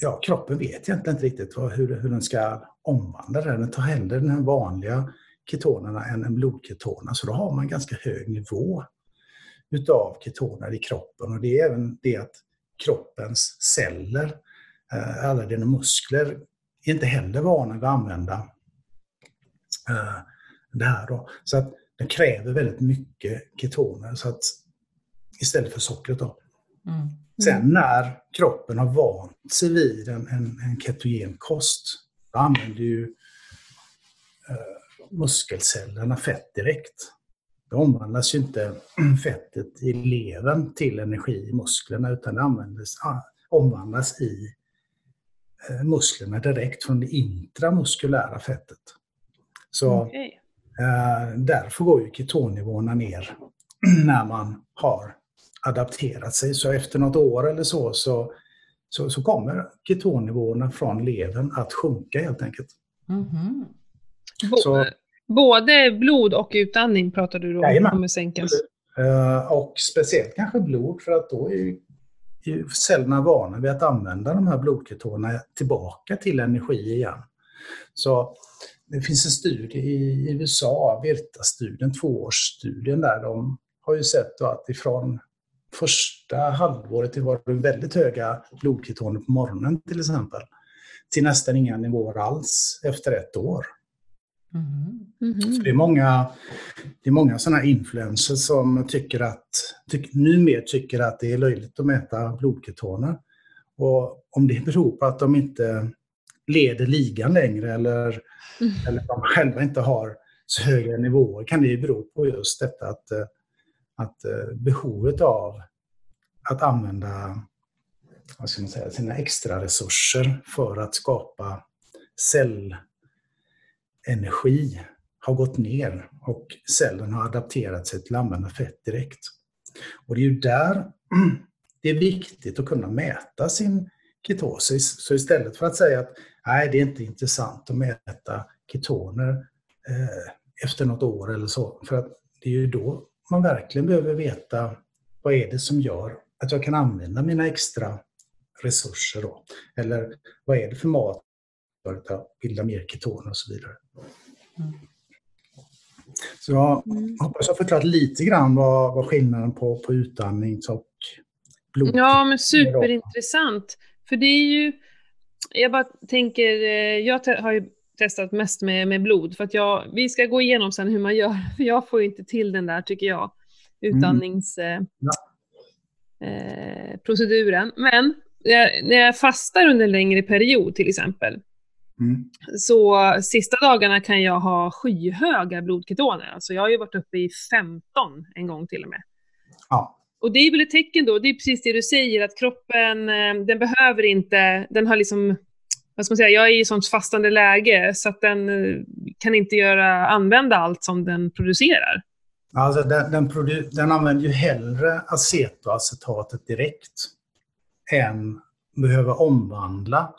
ja, kroppen vet egentligen inte riktigt hur, hur den ska omvandla det. Den tar hellre den här vanliga ketonerna än en blodketoner. Så då har man ganska hög nivå utav ketoner i kroppen. Och det är även det att kroppens celler, alla dina muskler, är inte heller vana vid att använda eh, det här. Då. Så att den kräver väldigt mycket ketoner så att, istället för sockret. Då. Mm. Sen när kroppen har vant sig vid en, en, en ketogen kost, då använder ju eh, muskelcellerna fett direkt. Då omvandlas ju inte [clears throat] fettet i levern till energi i musklerna utan det användes, ah, omvandlas i eh, musklerna direkt från det intramuskulära fettet. Så okay. eh, därför går ju ketonnivåerna ner [clears throat] när man har adapterat sig. Så efter något år eller så, så, så, så kommer ketonnivåerna från levern att sjunka helt enkelt. Mm -hmm. Så, Både blod och utandning pratar du då om kommer sänkas? Uh, och speciellt kanske blod för att då är ju, är cellerna vana vid att använda de här blodketonerna tillbaka till energi igen. Så det finns en studie i USA, Virta-studien, tvåårsstudien där de har ju sett att ifrån första halvåret var det väldigt höga blodketoner på morgonen till exempel. Till nästan inga nivåer alls efter ett år. Mm. Mm. Så det är många, det är många sådana influencers som tycker att, tyck, numera tycker att det är löjligt att mäta blodketoner. Och om det beror på att de inte leder ligan längre eller, mm. eller de själva inte har så höga nivåer kan det ju bero på just detta att, att eh, behovet av att använda vad ska man säga, sina extra resurser för att skapa energi har gått ner och cellen har adapterat sig till att använda fett direkt. Och det är ju där [clears throat] det är viktigt att kunna mäta sin ketosis. Så istället för att säga att nej, det är inte intressant att mäta ketoner eh, efter något år eller så, för att det är ju då man verkligen behöver veta vad är det som gör att jag kan använda mina extra resurser då? Eller vad är det för mat att bilda mer ketoner och så vidare. Mm. Så jag mm. hoppas jag har förklarat lite grann vad, vad skillnaden på, på utandnings och blod Ja, men superintressant. För det är ju, jag bara tänker, eh, jag har ju testat mest med, med blod, för att jag, vi ska gå igenom sen hur man gör, [laughs] för jag får ju inte till den där, tycker jag, utandningsproceduren. Mm. Ja. Eh, men när jag fastar under en längre period till exempel, Mm. Så sista dagarna kan jag ha skyhöga blodketoner. Alltså jag har ju varit uppe i 15 en gång till och med. Ja. Och det är väl ett tecken då, det är precis det du säger, att kroppen, eh, den behöver inte, den har liksom, vad ska man säga, jag är i sånt fastande läge så att den eh, kan inte göra, använda allt som den producerar. Alltså den, den, produ den använder ju hellre acetoacetatet direkt än behöver omvandla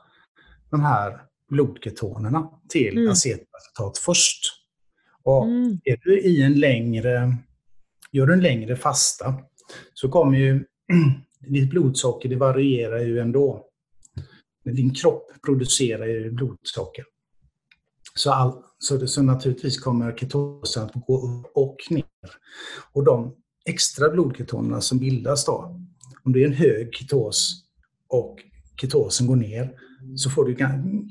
de här blodketonerna till mm. acetacetat först. Och mm. är du i en längre, gör du en längre fasta så kommer ju [clears throat] ditt blodsocker, det varierar ju ändå. Din kropp producerar ju blodsocker. Så, all, så, det, så naturligtvis kommer ketosen att gå upp och ner. Och de extra blodketonerna som bildas då, om det är en hög ketos och ketosen går ner, så får du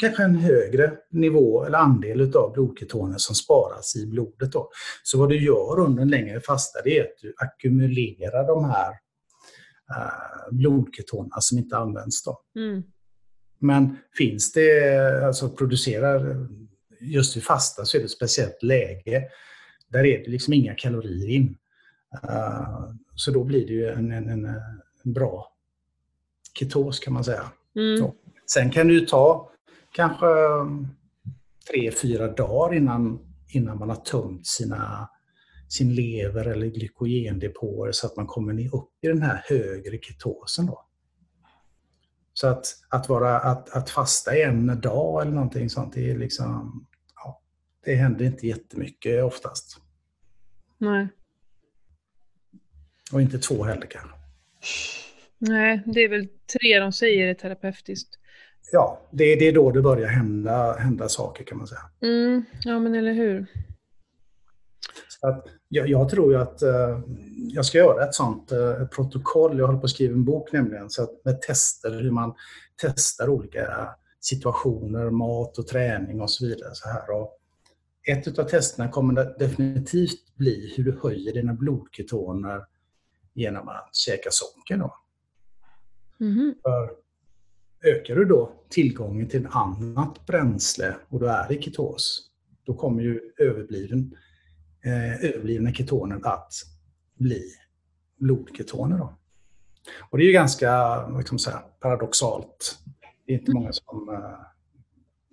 kanske en högre nivå eller andel av blodketoner som sparas i blodet. Då. Så vad du gör under en längre fasta är att du ackumulerar de här uh, blodketonerna som inte används. Då. Mm. Men finns det, alltså producerar, just vid fasta så är det ett speciellt läge. Där är det liksom inga kalorier in. Uh, så då blir det ju en, en, en, en bra ketos kan man säga. Mm. Sen kan det ju ta kanske tre, fyra dagar innan, innan man har tömt sina, sin lever eller glykogendepåer så att man kommer upp i den här högre ketosen. Då. Så att, att, vara, att, att fasta en dag eller någonting sånt, det är liksom, ja, det händer inte jättemycket oftast. Nej. Och inte två heller kanske. Nej, det är väl tre de säger är terapeutiskt ja, det, det är då det börjar hända, hända saker kan man säga. Mm, ja, men eller hur. Så att, jag, jag tror ju att uh, jag ska göra ett sånt uh, protokoll. Jag håller på att skriva en bok nämligen, så att med tester, hur man testar olika situationer, mat och träning och så vidare. Så här. Och ett av testerna kommer definitivt bli hur du höjer dina blodketoner genom att käka socker. Då. Mm. För Ökar du då tillgången till ett annat bränsle och du är i ketos, då kommer ju överbliven, eh, överblivna ketoner att bli blodketoner. Då. Och det är ju ganska liksom här, paradoxalt. Det är inte många som eh,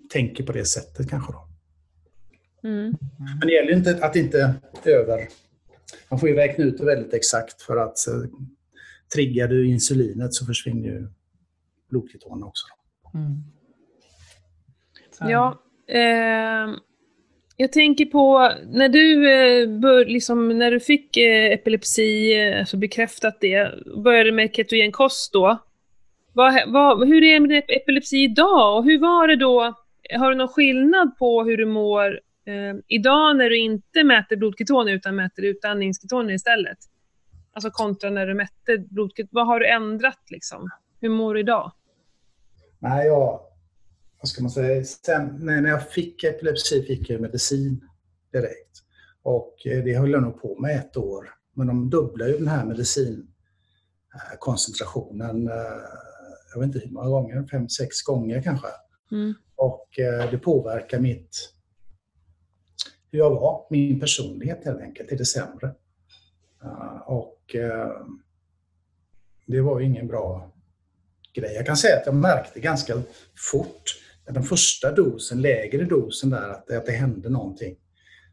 tänker på det sättet kanske. Då. Mm. Men det gäller ju inte att inte över... Man får ju räkna ut det väldigt exakt för att eh, triggar du insulinet så försvinner ju blodketonerna också. Mm. Ja, eh, jag tänker på när du, eh, bör, liksom, när du fick eh, epilepsi, eh, alltså bekräftat det, började med ketogen kost då. Vad, vad, hur är det med epilepsi idag och hur var det då? Har du någon skillnad på hur du mår eh, idag när du inte mäter blodketoner utan mäter utandningsketoner istället? Alltså kontra när du mätte blodketoner. Vad har du ändrat liksom? Hur mår du idag? Nej, jag, vad ska man säga, sen när jag fick epilepsi fick jag medicin direkt. Och eh, det höll jag nog på med ett år. Men de dubblar ju den här medicinkoncentrationen, eh, jag vet inte hur många gånger, fem, sex gånger kanske. Mm. Och eh, det påverkar mitt, hur jag var, min personlighet helt enkelt, till det sämre. Och det var ju ingen bra grej. Jag kan säga att jag märkte ganska fort, den första dosen, lägre dosen där, att det, att det hände någonting.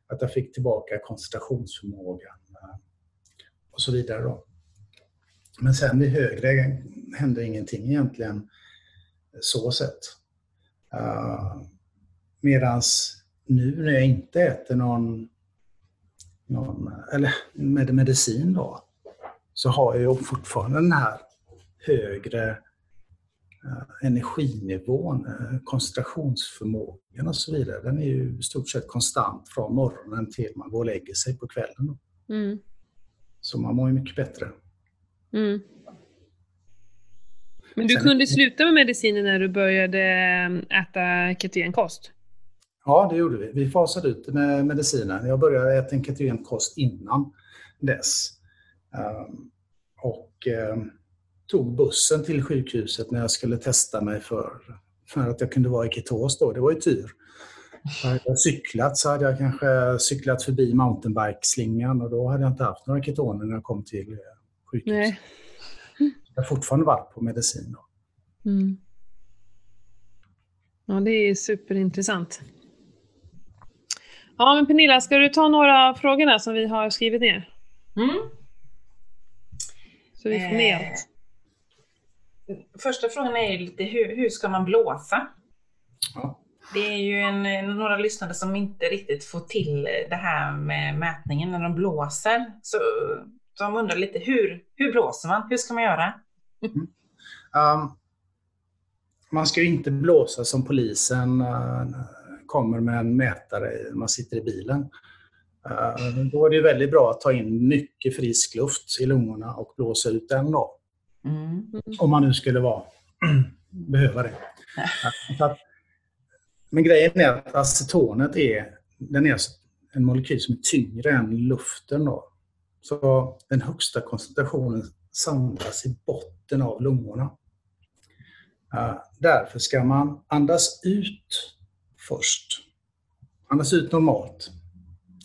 Att jag fick tillbaka koncentrationsförmågan eh, och så vidare. Då. Men sen vid högre hände ingenting egentligen. Eh, så sett. Uh, medans nu när jag inte äter någon, någon eller med medicin då, så har jag fortfarande den här högre energinivån, uh, koncentrationsförmågan och så vidare. Den är ju i stort sett konstant från morgonen till man går och lägger sig på kvällen. Mm. Så man mår ju mycket bättre. Mm. Men du Sen, kunde sluta med medicinen när du började eh, äta ketogenkost? Ja, det gjorde vi. Vi fasade ut med medicinen. Jag började äta en ketogenkost innan dess. Um, och um, tog bussen till sjukhuset när jag skulle testa mig för, för att jag kunde vara i ketos då. Det var ju tur. Hade jag cyklat så hade jag kanske cyklat förbi mountainbike-slingan och då hade jag inte haft några ketoner när jag kom till sjukhuset. Nej. Jag har fortfarande varit på medicin. Då. Mm. Ja, det är superintressant. Ja, men Pernilla, ska du ta några av frågorna som vi har skrivit ner? Mm. Så vi får med eh, allt. Första frågan är lite hur, hur ska man blåsa? Ja. Det är ju en, några lyssnare som inte riktigt får till det här med mätningen när de blåser. Så de undrar lite hur, hur blåser man? Hur ska man göra? Mm. Um, man ska ju inte blåsa som polisen uh, kommer med en mätare när man sitter i bilen. Uh, då är det väldigt bra att ta in mycket frisk luft i lungorna och blåsa ut den då. Mm. Om man nu skulle vara, [clears throat] behöva det. [laughs] Men grejen är att acetonet är, den är en molekyl som är tyngre än luften. Då. Så den högsta koncentrationen samlas i botten av lungorna. Därför ska man andas ut först. Andas ut normalt.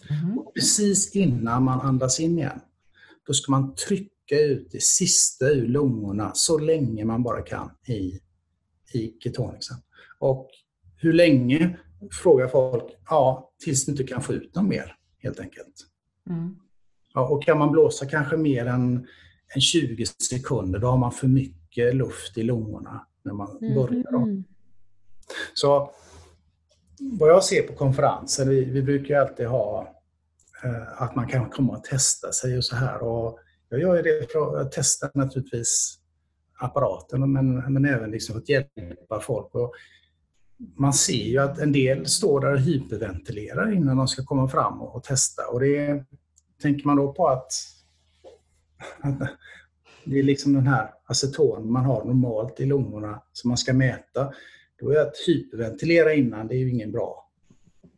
Mm. Precis innan man andas in igen, då ska man trycka ut det sista ur lungorna så länge man bara kan i, i ketonicen. Och hur länge? Frågar folk. Ja, tills du inte kan få ut något mer, helt enkelt. Mm. Ja, och kan man blåsa kanske mer än, än 20 sekunder, då har man för mycket luft i lungorna när man mm. börjar. Då. Så vad jag ser på konferenser, vi, vi brukar ju alltid ha eh, att man kan komma och testa sig och så här. Och jag gör det för att testa naturligtvis apparaten men, men även liksom för att hjälpa folk. Och man ser ju att en del står där och hyperventilerar innan de ska komma fram och, och testa. Och det tänker man då på att, att det är liksom den här aceton man har normalt i lungorna som man ska mäta. Då är att hyperventilera innan, det är ju ingen bra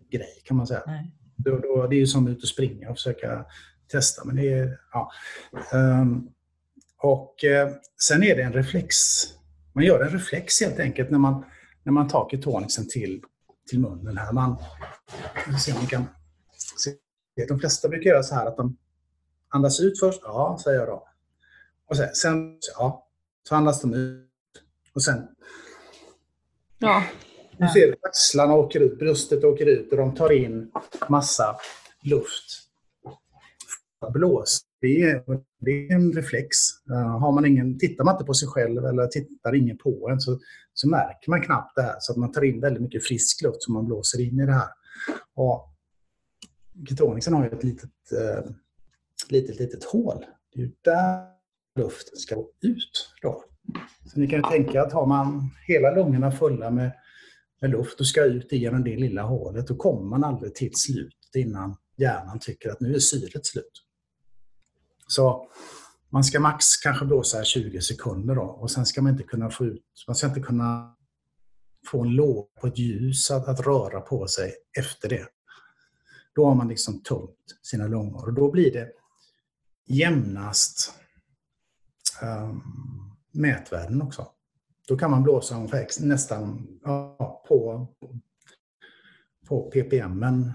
grej kan man säga. Då, då, det är ju som att ut och springa och försöka testa. Men det är, ja. Um, och uh, sen är det en reflex. Man gör en reflex helt enkelt när man när man tar ketonicen till, till munnen här. Man, se om man kan se. De flesta brukar göra så här att de andas ut först. Ja, säger jag då. Och sen, sen ja, så andas de ut. Och sen... Ja. Du ser axlarna åker ut, bröstet åker ut och de tar in massa luft. Blås det är, det är en reflex. Eh, har man ingen, tittar man inte på sig själv eller tittar ingen på en så, så märker man knappt det här. Så att man tar in väldigt mycket frisk luft som man blåser in i det här. Och ketoniksen har ju ett litet, eh, litet, litet hål. Det är där luften ska gå ut. Då. Så ni kan tänka att har man hela lungorna fulla med, med luft och ska ut genom det lilla hålet, då kommer man aldrig till slut innan hjärnan tycker att nu är syret slut. Så man ska max kanske blåsa 20 sekunder då och sen ska man inte kunna få ut, man ska inte kunna få en låg på ett ljus att, att röra på sig efter det. Då har man liksom tömt sina lungor och då blir det jämnast um, mätvärden också. Då kan man blåsa ungefär nästan ja, på, på ppm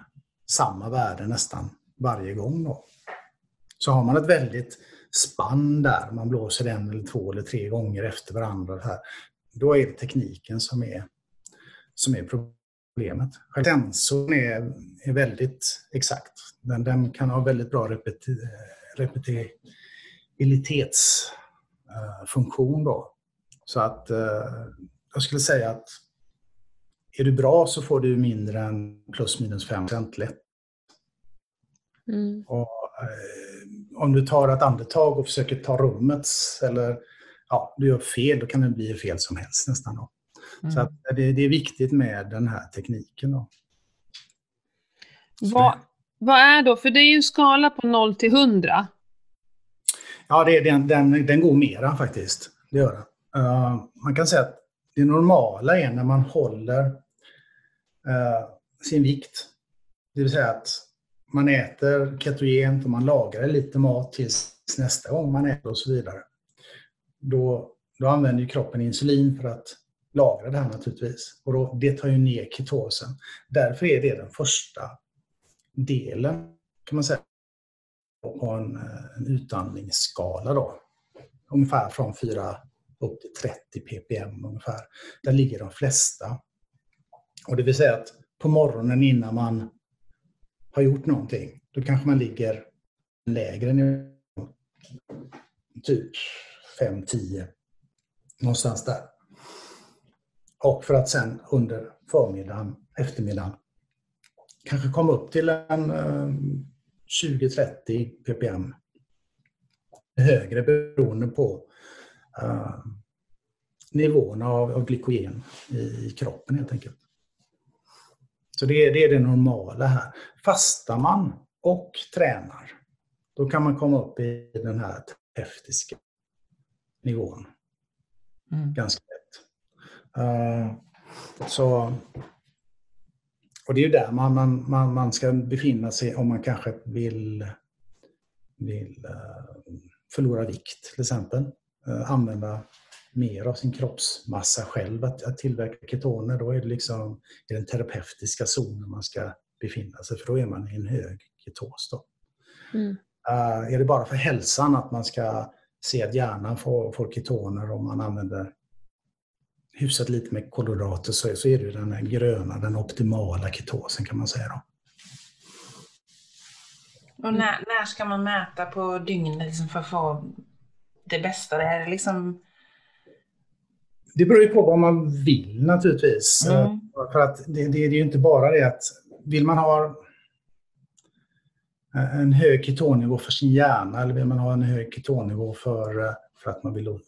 samma värde nästan varje gång. Då. Så har man ett väldigt spann där, man blåser en eller två eller tre gånger efter varandra, här, då är det tekniken som är, som är problemet. Sensorn är, är väldigt exakt. Den, den kan ha väldigt bra repeti, repetibilitetsfunktion. Då. Så att, jag skulle säga att är du bra så får du mindre än plus minus 5 lätt. Mm. Och, eh, om du tar ett andetag och försöker ta rummets eller ja, du gör fel, då kan det bli fel som helst nästan. Då. Mm. Så det, det, är viktigt med den här tekniken. Då. Vad, vad är då, för det är ju en skala på 0 till 100. Ja, det, den, den, den går mera faktiskt. Det gör den. Uh, man kan säga att det normala är när man håller uh, sin vikt. Det vill säga att man äter ketogent och man lagrar lite mat tills nästa gång man äter och så vidare. Då, då använder kroppen insulin för att lagra det här naturligtvis. Och då, det tar ju ner ketosen. Därför är det den första delen, kan man säga, på en, en utandningsskala då. Ungefär från 4 upp till 30 ppm ungefär. Där ligger de flesta. Och det vill säga att på morgonen innan man har gjort någonting, då kanske man ligger lägre nivå. Typ 5-10. Någonstans där. Och för att sen under förmiddagen, eftermiddagen, kanske komma upp till en eh, 20-30 ppm högre beroende på uh, nivåerna av, av glykogen i, i, kroppen helt enkelt. Så det, det är det normala här. Fastar man och tränar, då kan man komma upp i den här terapeutiska nivån. Mm. Ganska lätt. Uh, så, och det är ju där man, man, man, man ska befinna sig om man kanske vill, vill uh, förlora vikt till exempel. Uh, använda mer av sin kroppsmassa själv att, att tillverka ketoner. Då är det liksom i den terapeutiska zonen man ska befinna sig för då är man i en hög ketos. Då. Mm. Uh, är det bara för hälsan att man ska se att hjärnan får, får ketoner om man använder hyfsat lite med kolhydrater så, så är det den här gröna, den optimala ketosen kan man säga. Då. Och när, när ska man mäta på dygnet liksom för att få det bästa? Det är liksom... Det beror ju på vad man vill naturligtvis. Mm. För att det, det, det är ju inte bara det att vill man ha en hög ketonnivå för sin hjärna eller vill man ha en hög ketonnivå för, för att man vill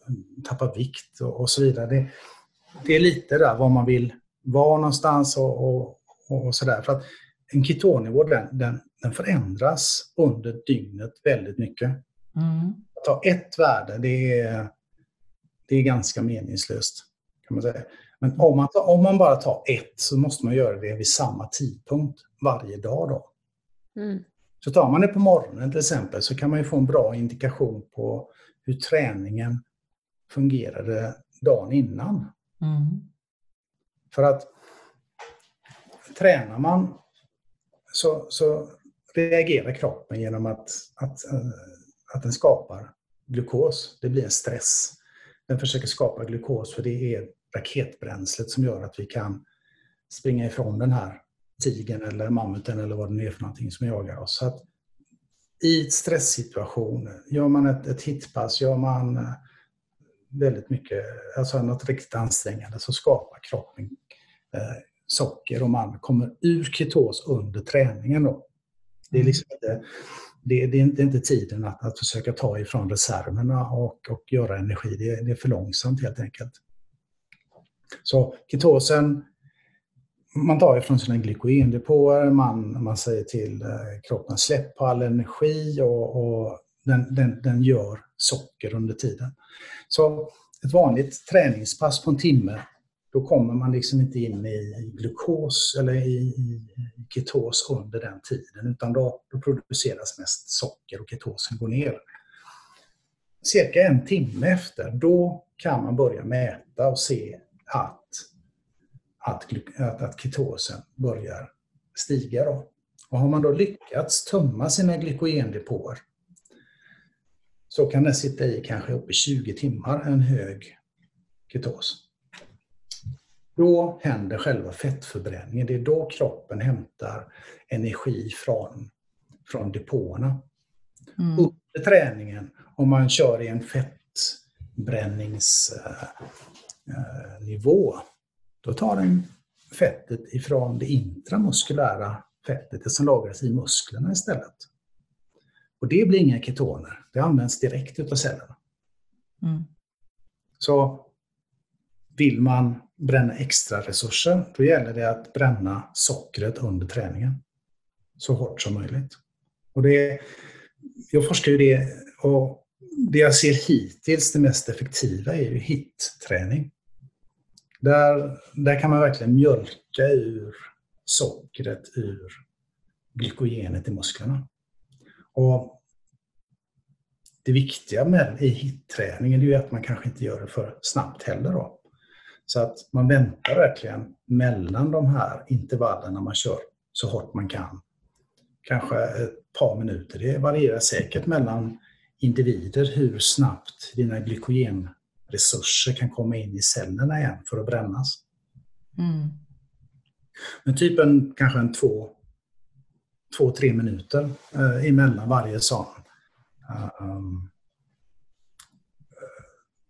tappa vikt och, och så vidare. Det, det är lite där var man vill vara någonstans och, och, och sådär. För att en ketonnivå den, den, den, förändras under dygnet väldigt mycket. Mm. Att ta ett värde, det är, det är ganska meningslöst. kan man säga. Men om man, tar, om man bara tar ett så måste man göra det vid samma tidpunkt varje dag. Då. Mm. Så tar man det på morgonen till exempel så kan man ju få en bra indikation på hur träningen fungerade dagen innan. Mm. För att tränar man så, så reagerar kroppen genom att, att, eh, att den skapar glukos. Det blir en stress. Den försöker skapa glukos för det är raketbränslet som gör att vi kan springa ifrån den här tigen eller mammuten eller vad det nu är för någonting som jagar oss. Så att I stresssituation, gör man ett, ett hitpass, gör man eh, väldigt mycket, alltså något riktigt ansträngande, så skapar kroppen eh, socker och man kommer ur ketos under träningen. Då. Det, är mm. liksom inte, det, det, är inte, det är inte tiden att, att försöka ta ifrån reserverna och, och göra energi. Det, det är för långsamt helt enkelt. Så ketosen man tar ifrån sina glykogendepåer, man, man säger till eh, kroppen släpp på all energi och, och den, den, den, gör socker under tiden. Så ett vanligt träningspass på en timme, då kommer man liksom inte in i, glukos eller i, i, ketos under den tiden, utan då, då produceras mest socker och ketosen går ner. Cirka en timme efter, då kan man börja mäta och se att att, att, att ketosen börjar stiga. Då. Och har man då lyckats tömma sina glykogendepåer så kan den sitta i kanske upp i 20 timmar, en hög ketos. Då händer själva fettförbränningen. Det är då kroppen hämtar energi från, från depåerna. Mm. Under träningen, om man kör i en fettbrännings eh, nivå, då tar den fettet ifrån det intramuskulära fettet, det som lagras i musklerna istället. Och det blir inga ketoner, det används direkt utav cellerna. Mm. Så vill man bränna extra resurser, då gäller det att bränna sockret under träningen så hårt som möjligt. Och det, jag forskar ju det och det jag ser hittills det mest effektiva är ju HIT-träning. Där, där kan man verkligen mjölka ur sockret ur glykogenet i musklerna. Och det viktiga med i HIT-träningen är ju att man kanske inte gör det för snabbt heller. Då. Så att man väntar verkligen mellan de här intervallerna man kör så hårt man kan. Kanske ett par minuter. Det varierar säkert mellan individer hur snabbt dina glykogenresurser kan komma in i cellerna igen för att brännas. Mm. Men typ en, kanske en två, två tre minuter eh, emellan varje sån um,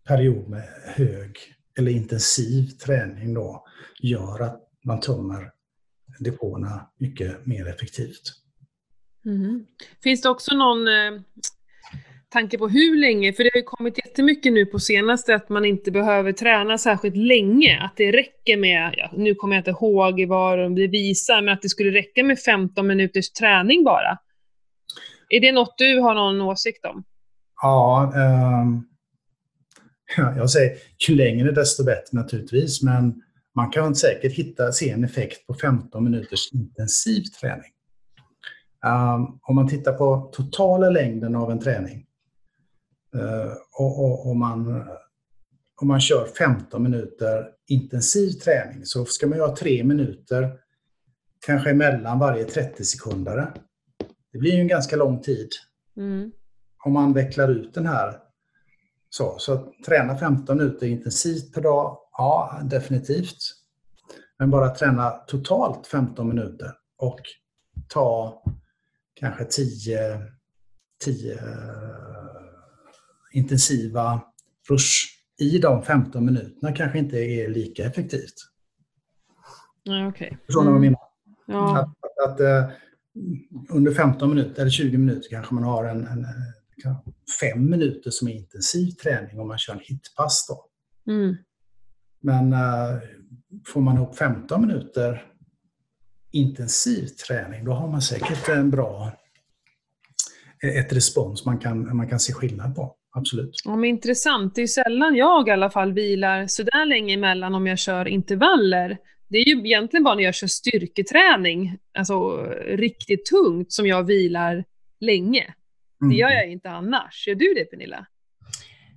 period med hög eller intensiv träning då gör att man tömmer depåerna mycket mer effektivt. Mm. Finns det också någon eh, tanke på hur länge? För det har ju kommit jättemycket nu på senaste att man inte behöver träna särskilt länge. Att det räcker med, ja, nu kommer jag inte ihåg vad det visar, men att det skulle räcka med 15 minuters träning bara. Är det något du har någon åsikt om? Ja, um, jag säger ju längre desto bättre naturligtvis, men man kan säkert hitta, se en effekt på 15 minuters intensiv träning. Um, om man tittar på totala längden av en träning uh, och, och, och man, om man kör 15 minuter intensiv träning så ska man ju ha tre minuter kanske emellan varje 30 sekunder. Det blir ju en ganska lång tid. Mm. Om man vecklar ut den här. Så, så träna 15 minuter intensivt per dag, ja definitivt. Men bara träna totalt 15 minuter och ta kanske 10, 10 intensiva rush i de 15 minuterna kanske inte är lika effektivt. Okay. Förstår ni vad jag menar? Ja. Att, att, att, uh, under 15 minuter eller 20 minuter kanske man har en, en, fem minuter som är intensiv träning om man kör en hitpass. Då. Mm. Men uh, får man ihop 15 minuter intensiv träning, då har man säkert en bra, ett respons man kan, man kan se skillnad på. Absolut. Ja, men intressant. Det är sällan jag i alla fall vilar sådär länge emellan om jag kör intervaller. Det är ju egentligen bara när jag kör styrketräning, alltså riktigt tungt, som jag vilar länge. Det gör jag inte annars. Gör du det Pernilla?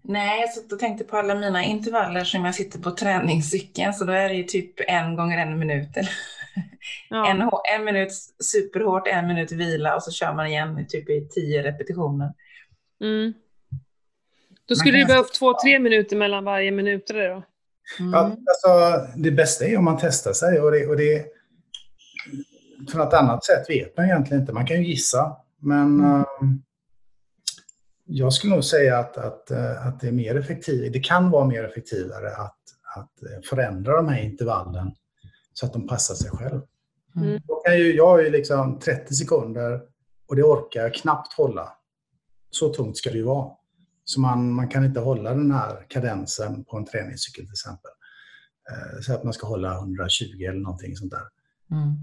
Nej, jag satt och tänkte på alla mina intervaller som jag sitter på träningscykeln, så då är det ju typ en gånger en minut. Ja. En, en minut superhårt, en minut vila och så kör man igen typ i tio repetitioner. Mm. Då skulle det behövas två, tre minuter mellan varje minut eller då? Mm. Ja, alltså, det bästa är om man testar sig och det, och det för något annat sätt vet man egentligen inte. Man kan ju gissa, men mm. uh, jag skulle nog säga att, att, uh, att det är mer effektivt. Det kan vara mer effektivare att, att förändra de här intervallen så att de passar sig själv. Mm. Kan ju, jag har ju liksom 30 sekunder och det orkar jag knappt hålla. Så tungt ska det ju vara. Så man, man kan inte hålla den här kadensen på en träningscykel till exempel. Eh, så att man ska hålla 120 eller någonting sånt där. Mm.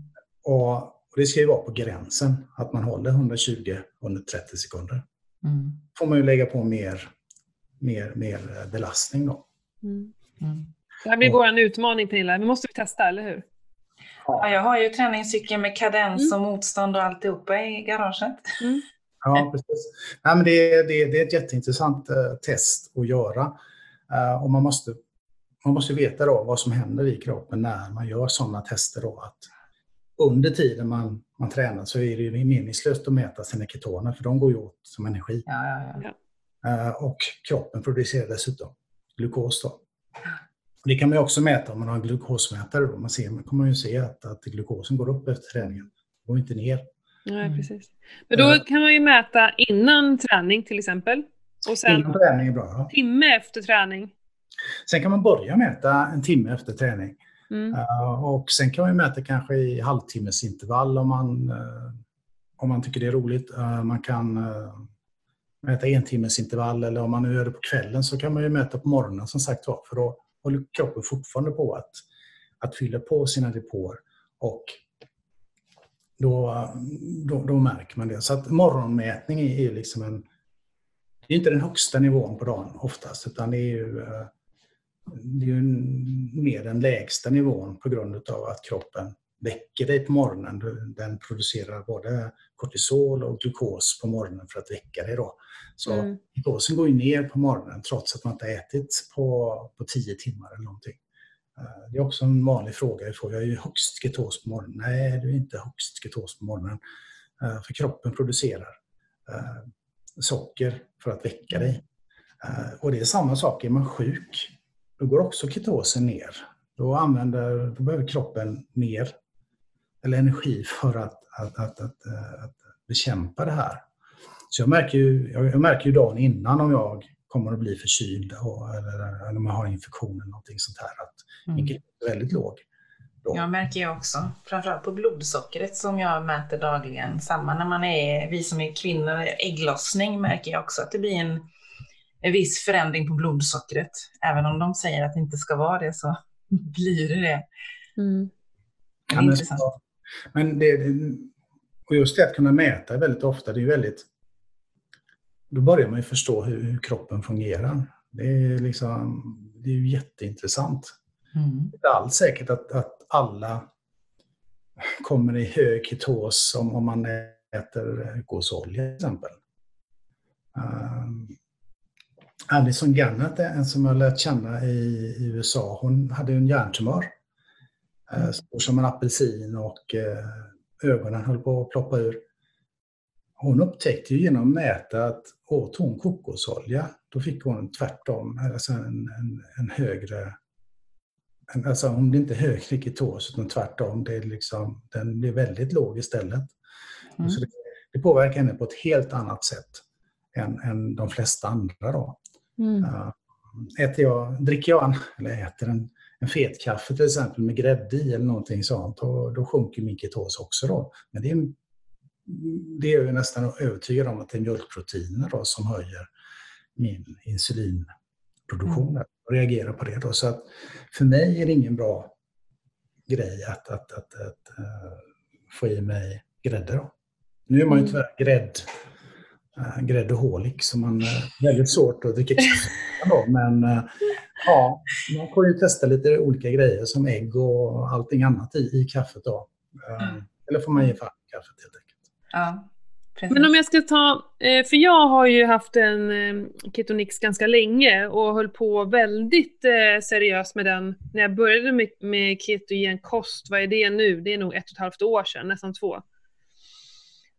Och, och, det ska ju vara på gränsen, att man håller 120 under 30 sekunder. Mm. får man ju lägga på mer, mer, mer belastning då. Mm. Det här blir vår utmaning Pernilla, vi måste vi testa, eller hur? Ja, jag har ju träningscykeln med kadens och motstånd och alltihopa i garaget. Mm. Ja, precis. Nej, men det, är, det, det är ett jätteintressant uh, test att göra. Uh, och man måste, man måste veta då vad som händer i kroppen när man gör sådana tester. Då, att under tiden man, man tränar så är det ju meningslöst att mäta sina ketoner för de går ju åt som energi. Ja, ja, ja. Uh, och kroppen producerar dessutom glukos. Då. Det kan man också mäta om man har en glukosmätare. Då. Man, ser, man kommer ju se att, att glukosen går upp efter träningen. Det går inte ner. Nej, precis. Men då kan man ju mäta innan träning till exempel. Och sen innan träning är bra. Ja. timme efter träning. Sen kan man börja mäta en timme efter träning. Mm. Eh, och sen kan man mäta kanske i halvtimmesintervall om man, eh, om man tycker det är roligt. Eh, man kan mäta en timmes intervall eller om man nu gör det på kvällen så kan man ju mäta på morgonen som sagt var. För då håller kroppen fortfarande på att, att fylla på sina depåer. Och då, då, då märker man det. Så att morgonmätning är liksom en... Det är inte den högsta nivån på dagen oftast utan det är ju det är ju mer den lägsta nivån på grund av att kroppen väcker dig på morgonen. Den producerar både kortisol och glukos på morgonen för att väcka dig. Då. Så mm. glukosen går ju ner på morgonen trots att man inte ätit på, på tio timmar eller någonting. Eh, det är också en vanlig fråga jag får. Jag är ju högst ketos på morgonen. Nej, du är inte högst ketos på morgonen. Eh, för kroppen producerar eh, socker för att väcka dig. Och det är samma sak, är man sjuk då går också ketosen ner. Då, använder, då behöver kroppen mer eller energi för att, att, att, att, att bekämpa det här. Så jag märker, ju, jag märker ju dagen innan om jag kommer att bli förkyld och, eller, eller om jag har infektion eller någonting sånt här, att mm. är väldigt låg. Då. Jag märker jag också, framförallt på blodsockret som jag mäter dagligen. Samma när man är, vi som är kvinnor, ägglossning märker jag också att det blir en en viss förändring på blodsockret. Även om de säger att det inte ska vara det så [laughs] blir det det. Mm. Det är intressant. Men det, och just det att kunna mäta väldigt ofta, det är väldigt... Då börjar man ju förstå hur, hur kroppen fungerar. Det är, liksom, det är ju jätteintressant. Mm. Det är inte alls säkert att, att alla kommer i hög ketos om, om man äter gåsolja till exempel. Um, Alison Gannett, en som jag lärt känna i, USA, hon hade en hjärntumör. Mm. Stor som en apelsin och eh, ögonen höll på att ploppa ur. Hon upptäckte genom att mäta att åt hon kokosolja, då fick hon tvärtom, alltså en, en, en högre Alltså hon blir inte högre i ketos utan tvärtom. Det är liksom, den blir väldigt låg istället. Mm. Så det, det, påverkar henne på ett helt annat sätt än, än de flesta andra. Då. Mm. Uh, äter jag, dricker jag en, eller äter en, en fet kaffe till exempel med grädde i eller någonting sånt, då, då sjunker min ketos också. Då. Men det är, det är jag nästan övertygad om att det är mjölkproteiner då, som höjer min insulinproduktion mm. och reagerar på det. Då. Så att för mig är det ingen bra grej att, att, att, att uh, få i mig grädde. Då. Nu är man ju mm. tyvärr grädd äh, gräddoholik så man äh, väldigt svårt att dricka kaffe. Men äh, ja, man får ju testa lite olika grejer som ägg och allting annat i, i kaffet. Då. Mm. Eller får man ge fan kaffet helt enkelt. Ja. Precis. Men om jag ska ta, för jag har ju haft en ketonix ganska länge och höll på väldigt seriöst med den när jag började med, med ketogen kost. Vad är det nu? Det är nog ett och ett halvt år sedan, nästan två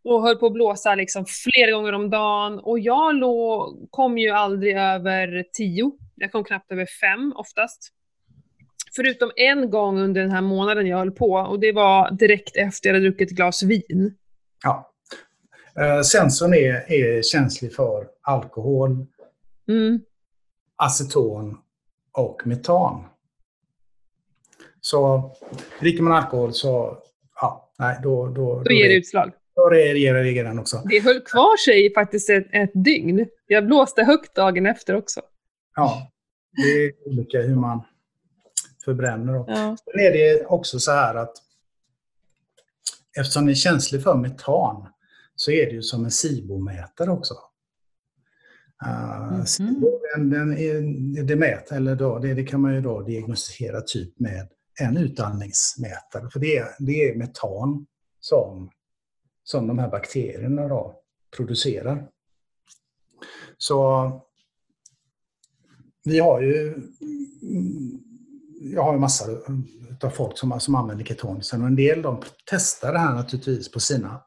och höll på att blåsa liksom flera gånger om dagen. Och jag låg, kom ju aldrig över tio. Jag kom knappt över fem oftast. Förutom en gång under den här månaden jag höll på och det var direkt efter jag hade druckit ett glas vin. Ja. Eh, sensorn är, är känslig för alkohol, mm. aceton och metan. Så dricker man alkohol så, ja, nej, då... Då, då, då ger det utslag. Den också. Det höll kvar sig i faktiskt ett, ett dygn. Jag blåste högt dagen efter också. Ja, det är olika hur man förbränner. Ja. Sen är det också så här att eftersom den är känslig för metan så är det ju som en SIBO-mätare också. Uh, mm -hmm. den, den är, det, mät, eller då, det, det, kan man ju då diagnostisera typ med en utandningsmätare. För det det är metan som som de här bakterierna då producerar. Så vi har ju mm, jag har ju massor av folk som, som använder ketonisen och en del de testar det här naturligtvis på sina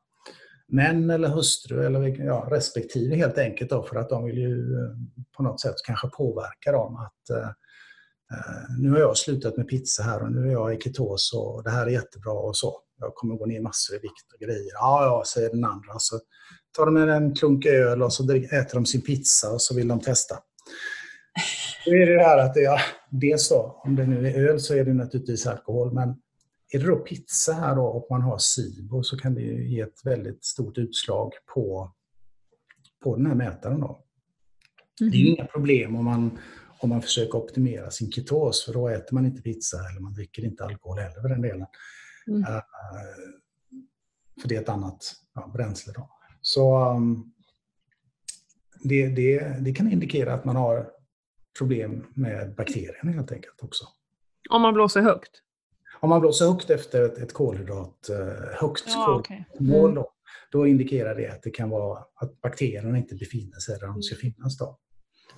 män eller hustru eller ja, respektive helt enkelt då, för att de vill ju eh, på något sätt kanske påverka dem att eh, eh, nu har jag slutat med pizza här och nu är jag i ketos och det här är jättebra och så jag kommer gå ner massor i vikt och grejer. Ja, ja, säger den andra. Så tar de en klunk öl och så äter de sin pizza och så vill de testa. Då är det här att det är, dels då, om det nu är öl så är det naturligtvis alkohol, men är det då pizza här då och man har SIBO så kan det ju ge ett väldigt stort utslag på, på den här mätaren. Då. Det är ju inga problem om man, om man försöker optimera sin ketos, för då äter man inte pizza eller man dricker inte alkohol heller för den delen. Mm. Uh, för det är ett annat ja, bränsle. Då. Så um, det, det, det kan indikera att man har problem med bakterierna helt enkelt också. Om man blåser högt? Om man blåser högt efter ett, ett kolhydrat, eh, högt Ja, kolhydratmål, Mm. då, då indikerar det att det kan vara att bakterierna inte befinner sig där de ska finnas. Då.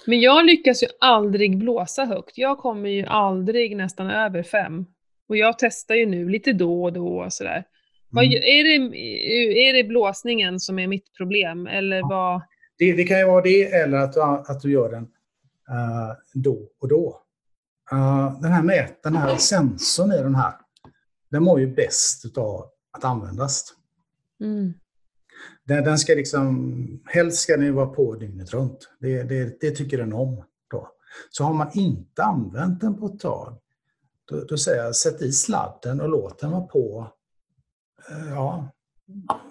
Men jag lyckas ju aldrig blåsa högt. Jag kommer ju aldrig nästan över fem. Och jag testar ju nu lite då och då och sådär. Vad, Mm. är, det, är det blåsningen som är mitt problem? Eller vad? Det, det kan ju vara det eller att du, att du gör den eh, då och då. Eh, den här mät, den här sensorn i den här, den mår ju bäst av att användas. Mm. Den, den ska liksom, helst ska den vara på dygnet runt. Det, det, det tycker den om. Då. Så har man inte använt den på ett tag, då, då säger jag sätt i sladden och låt den vara på. eh, Ja,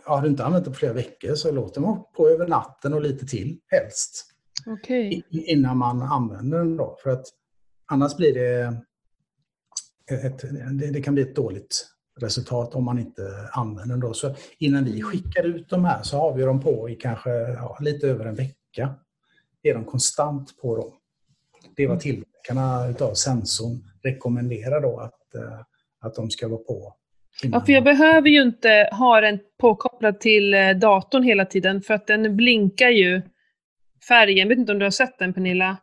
har du inte använt den på flera veckor så låt den vara på över natten och lite till helst. I- innan man använder den. Då. För att annars blir det, ett, det, det kan bli ett dåligt resultat om man inte använder den. Då. Så innan vi skickar ut de här så har vi dem på i kanske ja, lite över en vecka. Är de konstant på dem. Det är vad tillverkarna utav sensorn rekommenderar då att, eh, att de ska vara på. Ja, för jag behöver ju inte ha den påkopplad till eh, datorn hela tiden, för att den blinkar ju färgen. Jag vet inte om du har sett den Pernilla?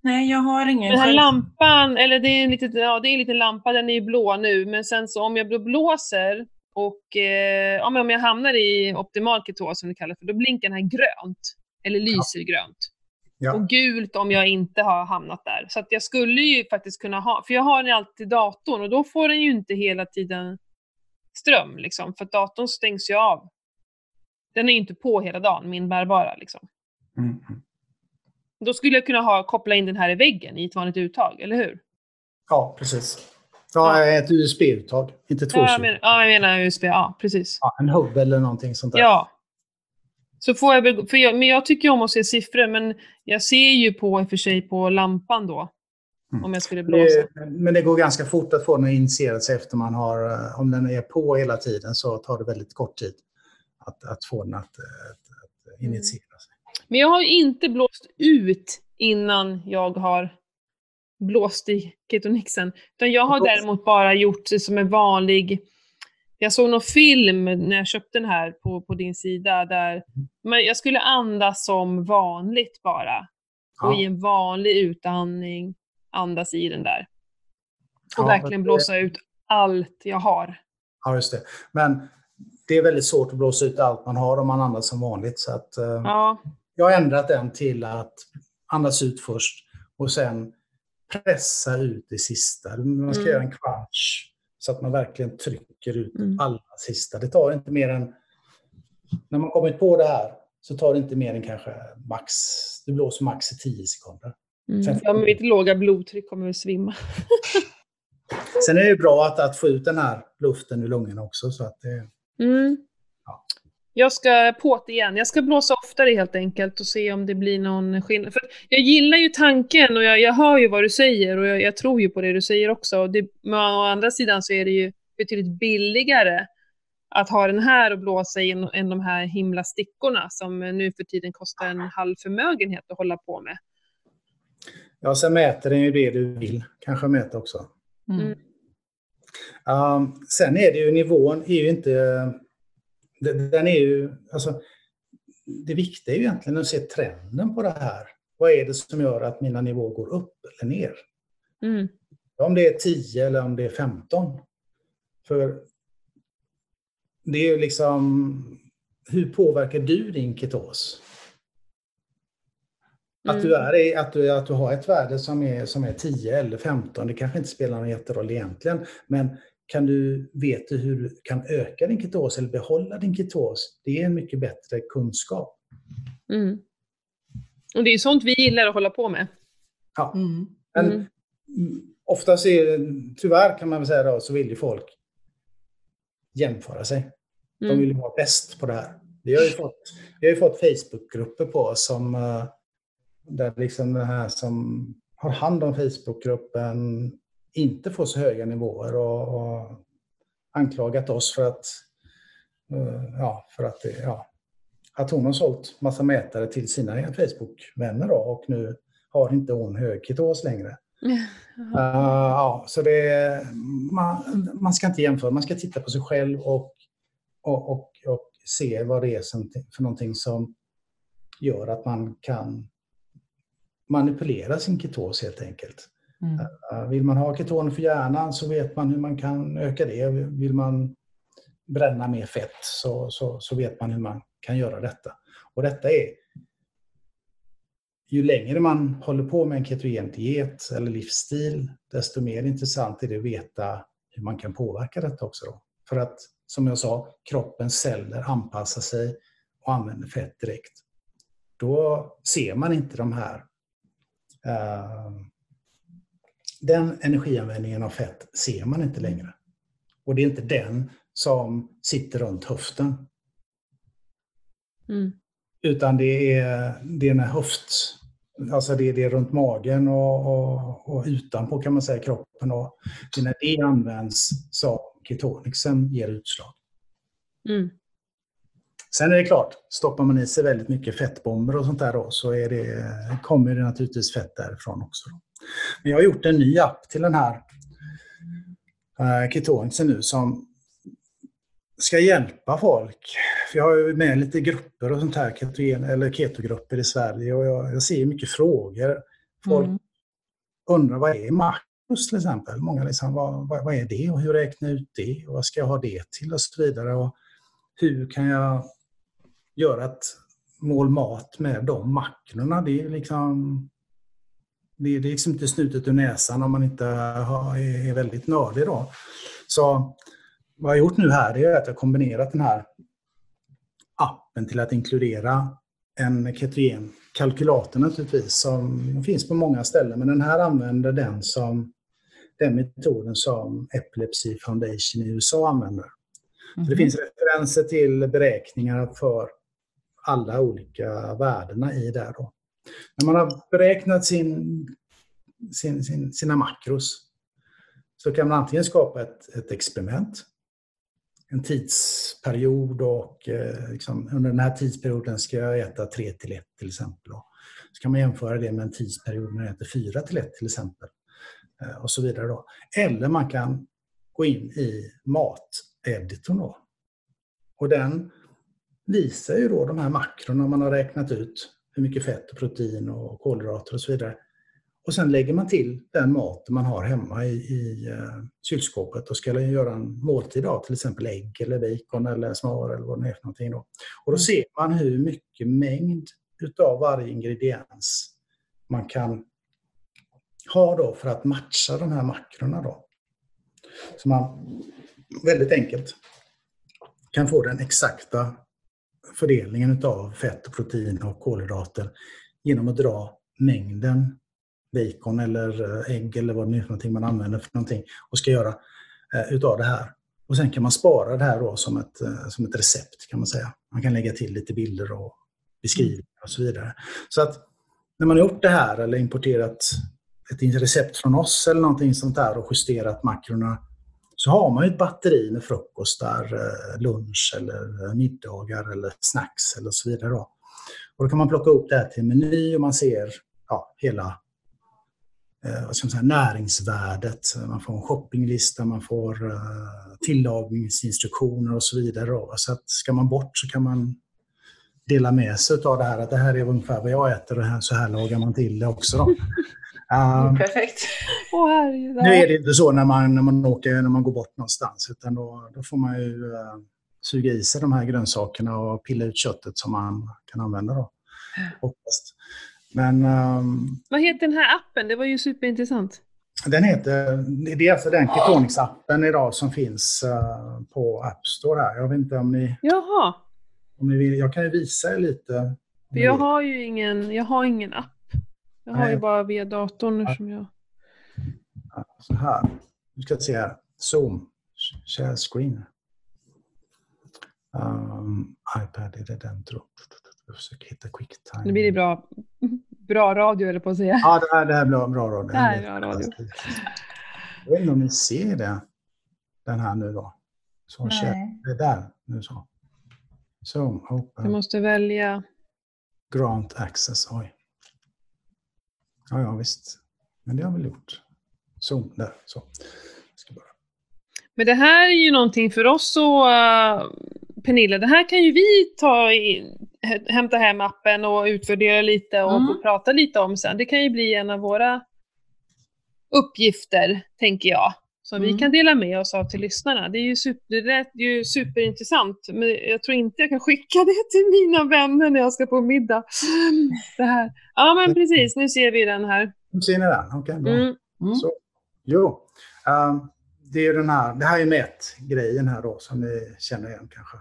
Nej, jag har ingen Den här lampan, eller det är en liten, ja, det är en liten lampa, den är ju blå nu, men sen så om jag blåser och eh, ja, men om jag hamnar i optimal ketos som det kallas för, då blinkar den här grönt. Eller lyser grönt. Ja. Och gult om jag inte har hamnat där. Så att jag skulle ju faktiskt kunna ha, för jag har den alltid i datorn och då får den ju inte hela tiden ström liksom, för datorn stängs ju av. Den är ju inte på hela dagen, min bärbara liksom. Mm. Då skulle jag kunna ha, koppla in den här i väggen i ett vanligt uttag, eller hur? Ja, precis. Ja, ett USB-uttag, inte två Ja, jag menar, ja, jag menar USB, ja precis. ja, En hub eller någonting sånt där. Ja. Så får jag för jag, men jag tycker om att se siffror, men jag ser ju på i och för sig på lampan då. Mm. Om jag skulle blåsa. Det, men det går ganska fort att få den att initiera sig efter man har, eh, om den är på hela tiden så tar det väldigt kort tid att, att få den att, eh, att, att initiera sig. Men jag har inte blåst ut innan jag har blåst i ketonixen. Utan jag har däremot bara gjort det som en vanlig... Jag såg någon film när jag köpte den här på, på din sida där men jag skulle andas som vanligt bara. Och Ja. i en vanlig utandning andas i den där. Och Ja, verkligen det- blåsa ut allt jag har. Ja, just det. Men det är väldigt svårt att blåsa ut allt man har om man andas som vanligt. Så att, eh, Ja, Jag har ändrat den till att andas ut först och sen pressa ut det sista. Man ska Mm. göra en crunch så att man verkligen trycker ut Mm. det allra sista. Det tar inte mer än... När man kommit på det här så tar det inte mer än kanske max... Det blåser max i 10 sekunder. mm. Sen- ja mitt låga blodtryck kommer väl svimma. [laughs] Sen är det bra att, att få ut den här luften ur lungorna också. Så att det, Mm. Ja. Jag ska på det igen. Jag ska blåsa oftare helt enkelt och se om det blir någon skillnad. För att jag gillar ju tanken och jag, jag hör ju vad du säger och jag, jag tror ju på det du säger också. Och det, men å andra sidan så är det ju betydligt billigare att ha den här och blåsa i än, än de här himla stickorna som nu för tiden kostar en halv förmögenhet att hålla på med. ja, sen mäter den ju det du vill kanske mäta också. Mm. Um, sen är det ju nivån är ju inte... den- Den är ju... Alltså, det viktiga är ju egentligen att se trenden på det här. Vad är det som gör att mina nivåer går upp eller ner? Mm. Om det är 10 eller om det är 15. För det är ju liksom... Hur påverkar du din ketos? Att du, Mm. är, att, du, att du har ett värde som är, som är 10 eller 15, det kanske inte spelar någon jätteroll egentligen. Men kan du, vet du hur du kan öka din ketos eller behålla din ketos? Det är en mycket bättre kunskap. Mm. Och det är sånt vi gillar att hålla på med. Ja. Mm. Men mm, oftast är tyvärr kan man väl säga då, så vill ju folk jämföra sig. De Mm. vill ju vara bäst på det här. Vi har ju fått, vi har ju fått Facebookgrupper på oss som eh, där liksom det här som har hand om Facebookgruppen inte får så höga nivåer och, och anklagat oss för att eh, ja, för att, ja, att hon har sålt massa mätare till sina Facebook-vänner och nu har inte hon hög ketos längre. Uh, ja, så det är, man, man ska inte jämföra, man ska titta på sig själv och, och, och, och se vad det är som, för någonting som gör att man kan manipulera sin ketos helt enkelt. Mm. Uh, vill man ha ketoner för hjärnan så vet man hur man kan öka det. Vill man bränna mer fett så, så, så vet man hur man kan göra detta. Och detta är ju längre man håller på med en ketogen diet eller livsstil, desto mer intressant är det att veta hur man kan påverka detta också. Då. För att, som jag sa, kroppens celler anpassar sig och använder fett direkt. Då ser man inte de här Uh, den energianvändningen av fett ser man inte längre. Och det är inte den som sitter runt höften. Mm. Utan det är, det är när höft, alltså det är det runt magen och, och, och utanpå kan man säga kroppen. Och det är när det används som ketonixen ger utslag. Mm. Sen är det klart, stoppar man i sig väldigt mycket fettbomber och sånt där då, så är det, kommer det naturligtvis fett därifrån också. Då. Men jag har gjort en ny app till den här uh, ketonixen nu som ska hjälpa folk. Jag har ju med lite grupper och sånt här, ketogen, eller ketogrupper i Sverige och jag, jag ser mycket frågor. Folk Mm. undrar vad är makros till exempel? Många liksom, vad, vad, vad är det och hur räknar jag ut det och vad ska jag ha det till och så vidare. Och hur kan jag göra ett mål mat med de makrorna? Det är liksom det är, liksom inte snutet ur näsan om man inte har, är, väldigt nördig. Då. Så vad jag har gjort nu här är att jag har kombinerat den här appen till att inkludera en ketogen kalkylator naturligtvis som finns på många ställen. Men den här använder den som den metoden som Epilepsy Foundation i USA använder. Så det Mhm. finns referenser till beräkningar för alla olika värdena i där. Då. När man har beräknat sin, sin, sin, sina makros så kan man antingen skapa ett, ett experiment, en period och eh, liksom, under den här tidsperioden ska jag äta 3 till 1 till exempel. Då. Så kan man jämföra det med en tidsperiod när jag äter 4 till 1 till exempel. Eh, och så vidare. Då. Eller man kan gå in i mateditorn. Då. Och den visar ju då de här makrona man har räknat ut, hur mycket fett och protein och kolhydrater och så vidare. Och sen lägger man till den maten man har hemma i, i uh, kylskåpet och ska göra en måltid av till exempel ägg eller bacon eller smör eller vad det är för någonting. Då. Och då ser man hur mycket mängd utav varje ingrediens man kan ha då för att matcha de här makrorna. Då. Så man väldigt enkelt kan få den exakta fördelningen utav fett, protein och kolhydrater genom att dra mängden bacon eller eh, ägg eller vad det nu är man använder för någonting och ska göra eh, utav det här. Och sen kan man spara det här då som ett, eh, som ett recept kan man säga. Man kan lägga till lite bilder och beskrivningar och så vidare. Så att när man har gjort det här eller importerat ett recept från oss eller någonting sånt där och justerat makrorna så har man ju ett batteri med frukostar, eh, lunch eller eh, middagar eller snacks eller så vidare. Då. Och då kan man plocka upp det här till en meny och man ser ja, hela vad ska man säga, näringsvärdet. Man får en shoppinglista, man får eh, tillagningsinstruktioner och så vidare. Då. Så att ska man bort så kan man dela med sig av det här att det här är ungefär vad jag äter och här, så här lagar man till det också. Då. Um, Perfekt. Nu är det inte så när man, när man åker, när man går bort någonstans, utan då, då får man ju uh, suga i sig de här grönsakerna och pilla ut köttet som man kan använda då. Oftast. Men um, Vad heter den här appen? Det var ju superintressant. den heter, det är alltså den Ketonix-appen idag som finns uh, på App Store här. Jag vet inte om ni, Jaha, om ni vill, jag kan ju visa er lite. jag har ju ingen, jag har ingen app. Jag har ju Nej. bara via datorn nu Ja. som jag... Ja, Så här. Nu ska se här. Zoom. Share screen. Um, iPad, är det den tror jag? Försöker hitta quicktime. Nu blir det bra, bra radio eller på att säga. Ja, det här, det här blir bra radio. Det här är bra radio. Jag vet inte om ni ser det. Den här nu då. Så. Nej. Det är där. Nu så. Zoom, Du open, måste välja. grant access. Oj. Ja, ja, visst. Men det har vi väl gjort. Zoom, där. Så. Ska bara. Men det här är ju någonting för oss och uh, Pernilla, det här kan ju vi ta i, hä- hämta hem appen och utvärdera lite och Mm. prata lite om sen. Det kan ju bli en av våra uppgifter, tänker jag, som vi Mm. kan dela med oss av till lyssnarna. Det är ju, super, det lät ju superintressant, men jag tror inte jag kan skicka det till mina vänner när jag ska på middag. Det här. Ja, men precis, nu ser vi den här. Nu ser ni den? Okej, bra. Mm. Mm. Så, jo, ehm, det är den här, det här är mätgrejen här då som ni känner igen kanske.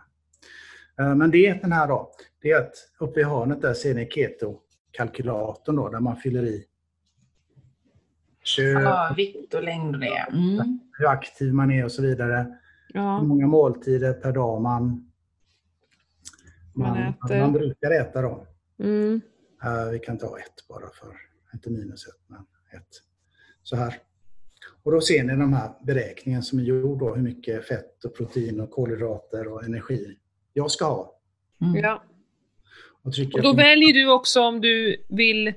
Eh, men det är den här då, det är att uppe i hörnet där ser ni keto-kalkylatorn då där man fyller i kö, Ja, vikt och längd och det. Mm. hur aktiv man är och så vidare. Hur Ja, många måltider per dag man, Man äter. man brukar äta då. mm. Eh, vi kan ta ett bara för, inte minus ett, men ett. Så här. Och då ser ni de här beräkningen som är gjord då, hur mycket fett och protein och kolhydrater och energi jag ska ha. Mm. ja. Och, Och då väljer du också om du vill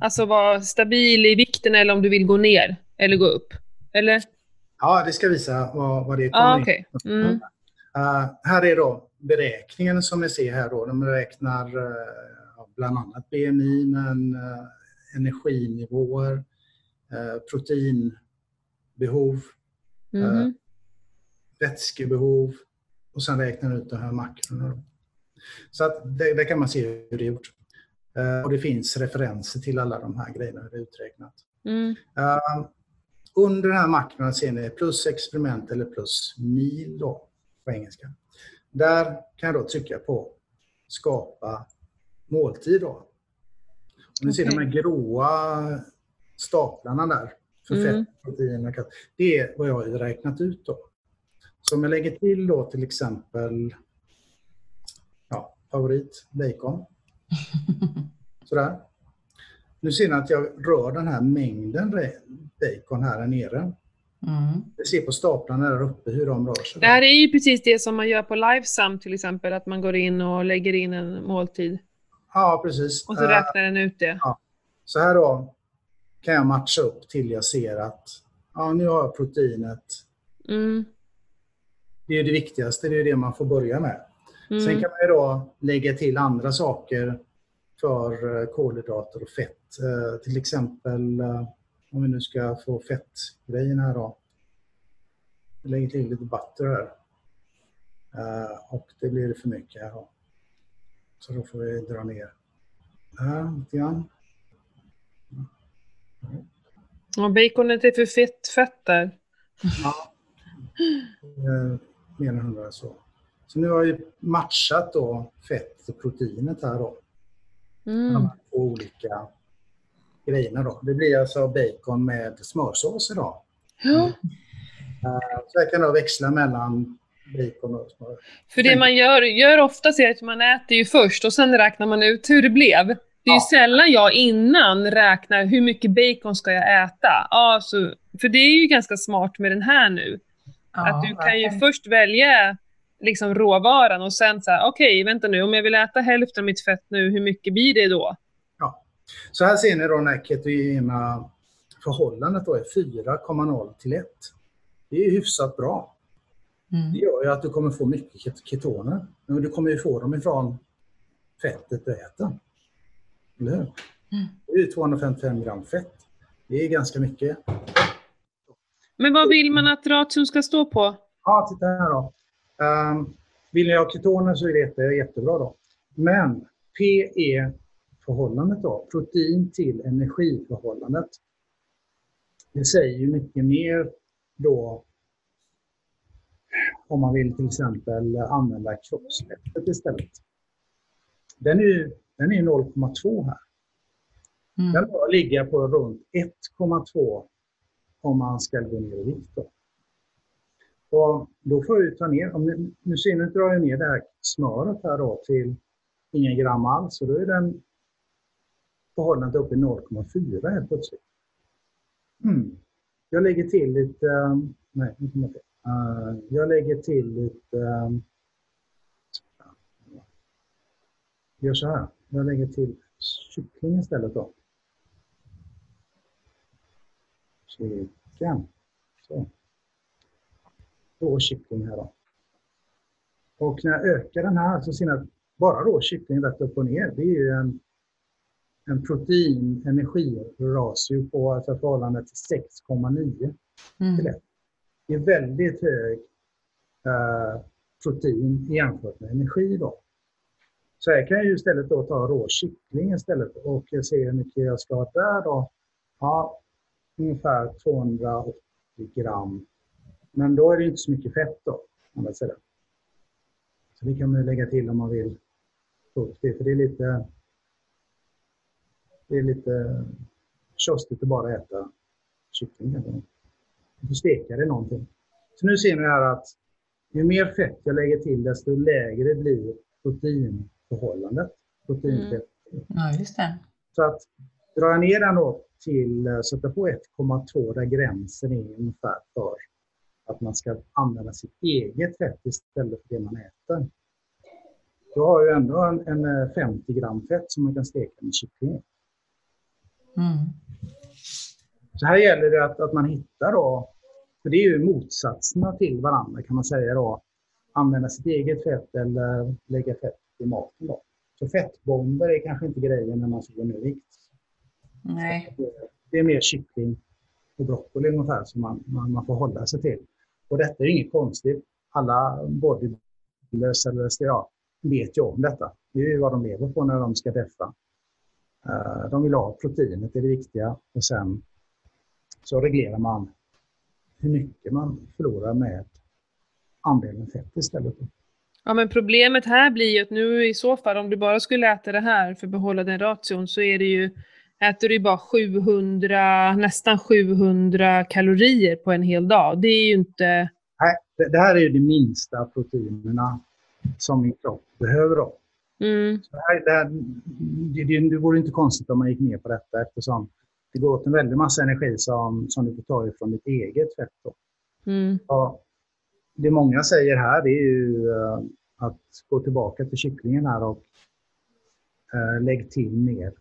alltså vara stabil i vikten eller om du vill gå ner eller gå upp. Eller? Ja, det ska visa vad, vad det kommer Ja, in. okej. Mm. Eh, här är då beräkningen som ni ser här. Då. De beräknar eh, ja, bland annat BMI, men eh, energinivåer, eh, proteinbehov, Mhm. vätskebehov och sen räknar den ut de här makrorna. då. Så att det, det kan man se hur det är gjort. Eh, och det finns referenser till alla de här grejerna hur det är uträknat. Mm. Eh, under den här makron ser ni plus experiment eller plus mil då, på engelska. Där kan jag då trycka på skapa måltid. Då. Och ni ser Okej. de här gråa staplarna där för Mm. fett, protein och. Det är vad jag har räknat ut. Då. Så om jag lägger till då till exempel ja, favorit, bacon. [laughs] Sådär. Nu ser ni att jag rör den här mängden bacon här nere. Mm. Vi ser på staplarna där uppe hur de rör sig. Det här är ju precis det som man gör på Livesum till exempel, att man går in och lägger in en måltid Ja, precis. och så räknar den ut det. Så här då kan jag matcha upp till jag ser att ja, nu har jag proteinet. Mm. Det är ju det viktigaste, det är det man får börja med. Sen Mm. kan man då lägga till andra saker för eh, kolhydrater och fett. Eh, Till exempel eh, om vi nu ska få fettgrejen här då. Jag lägger till lite butter här. Och det blir för mycket här då. Så då får vi dra ner här lite grann. Och baconet är för fett, fett där. Ja. [laughs] Mer än 100 så. Så nu har jag matchat då fett och proteinet här då. de Mm. två olika grejerna. Då. Det blir alltså bacon med smörsås idag. Ja. Eh, Så jag kan då växla mellan bacon och smör. För det man gör, gör ofta är att man äter ju först och sen räknar man ut hur det blev. Det är ju Ja. sällan jag innan räknar hur mycket bacon ska jag äta. Ja, så, för det är ju ganska smart med den här nu. Ja, att du kan ju verkligen. först välja liksom råvaran och sen så här, okej, vänta nu, om jag vill äta hälften av mitt fett nu, hur mycket blir det då? Så här ser ni då när ketogena förhållandet då är 4,0 till 1. Det är ju hyfsat bra. Det Mm. gör ju att du kommer få mycket ket- ketoner. Men du kommer ju få dem ifrån fettet du äter. Eller hur? Det är ju 255 gram fett. Det är ganska mycket. Men vad vill man att ration ska stå på? Ja, titta här då. Um, vill ni ha ketoner så är det jätte, jättebra då. Men PE-förhållandet då, protein till energiförhållandet. Det säger ju mycket mer då om man vill till exempel använda kroppsfettet istället. Den är ju den är ju 0,2 här. Mm. Den bör ligga på runt 1,2 om man ska gå ner i vikt. Då. Och då får vi ta ner, om ni, nu ser ni, drar jag ner det här smöret här då till ingen gram alls. så då är den förhållandet uppe i 0,4 helt plötsligt. Mm. Jag lägger till lite, eh, nej, inte uh, jag lägger till lite, um, gör så här, jag lägger till kyckling istället då. Chicken. Så. Rå kyckling här då. Och när jag ökar den här så ser ni att bara rå kyckling rätt upp och ner, det är ju en, en protein-energi-ratio på alltså förhållande till 6,9 mm. till 1. Det är väldigt hög eh, protein jämfört med energi då. Så här kan jag ju istället då ta rå kyckling istället och se hur mycket jag ska ha där då. Ja, ungefär 280 gram. Men då är det inte så mycket fett då, man säger. Så det kan man lägga till om man vill få upp det, för det är lite det är lite tjostigt att bara äta kyckling. Du får steka det någonting. Så nu ser ni här att ju mer fett jag lägger till desto lägre blir proteinförhållandet. Proteinfett. Mm. Ja, just det. Så att drar jag ner den då till, sätta på 1,2 där gränsen är ungefär för att man ska använda sitt eget fett istället för det man äter. Då har jag ändå en, en 50 eh, gram fett som man kan steka med kyckling. Mm. Så här gäller det att, att man hittar då, för det är ju motsatserna till varandra kan man säga då, använda sitt eget fett eller lägga fett i maten då. Så fettbomber är kanske inte grejen när man ska gå ner i vikt. Nej. Det är mer kyckling och broccoli ungefär som man, man, man får hålla sig till. Och detta är inget konstigt. Alla bodybuilders eller ja, vet ju om detta. Det är ju vad de lever på när de ska deffa. Uh, de vill ha proteinet, det är det viktiga. Och sen så reglerar man hur mycket man förlorar med andelen fett istället. Ja, men problemet här blir ju att nu i så fall, om du bara skulle äta det här för att behålla den ration, så är det ju äter du bara 700, nästan 700 kalorier på en hel dag. Det är ju inte... Nej, det, det här är ju de minsta proteinerna som min kropp behöver. Då. Mm. Så här, det, här, det, det, det vore inte konstigt om man gick ner på detta eftersom det går åt en väldig massa energi som, som du får ta ifrån ditt eget fett. Då. Mm. Det många säger här det är ju uh, att gå tillbaka till kycklingen här och uh, lägg till mer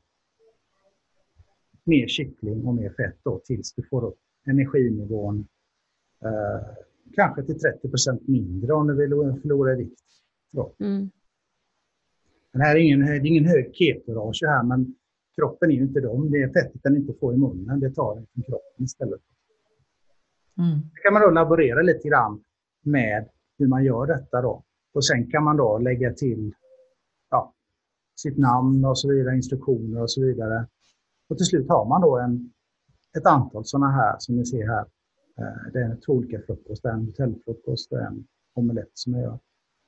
mer kyckling och mer fett då, tills du får upp energinivån eh, kanske till 30% mindre om du vill förlora vikt. Mm. Det här är ingen, det är ingen hög ketorage här, men kroppen är ju inte dem. Det är fettet den inte får i munnen, det tar den från kroppen istället. Mm. Det kan man då laborera lite grann med hur man gör detta då. Och sen kan man då lägga till ja, sitt namn och så vidare, instruktioner och så vidare. Och till slut har man då en, ett antal sådana här som ni ser här. Eh, det är två olika frukost, en hotellfrukost och en omelett som jag gör.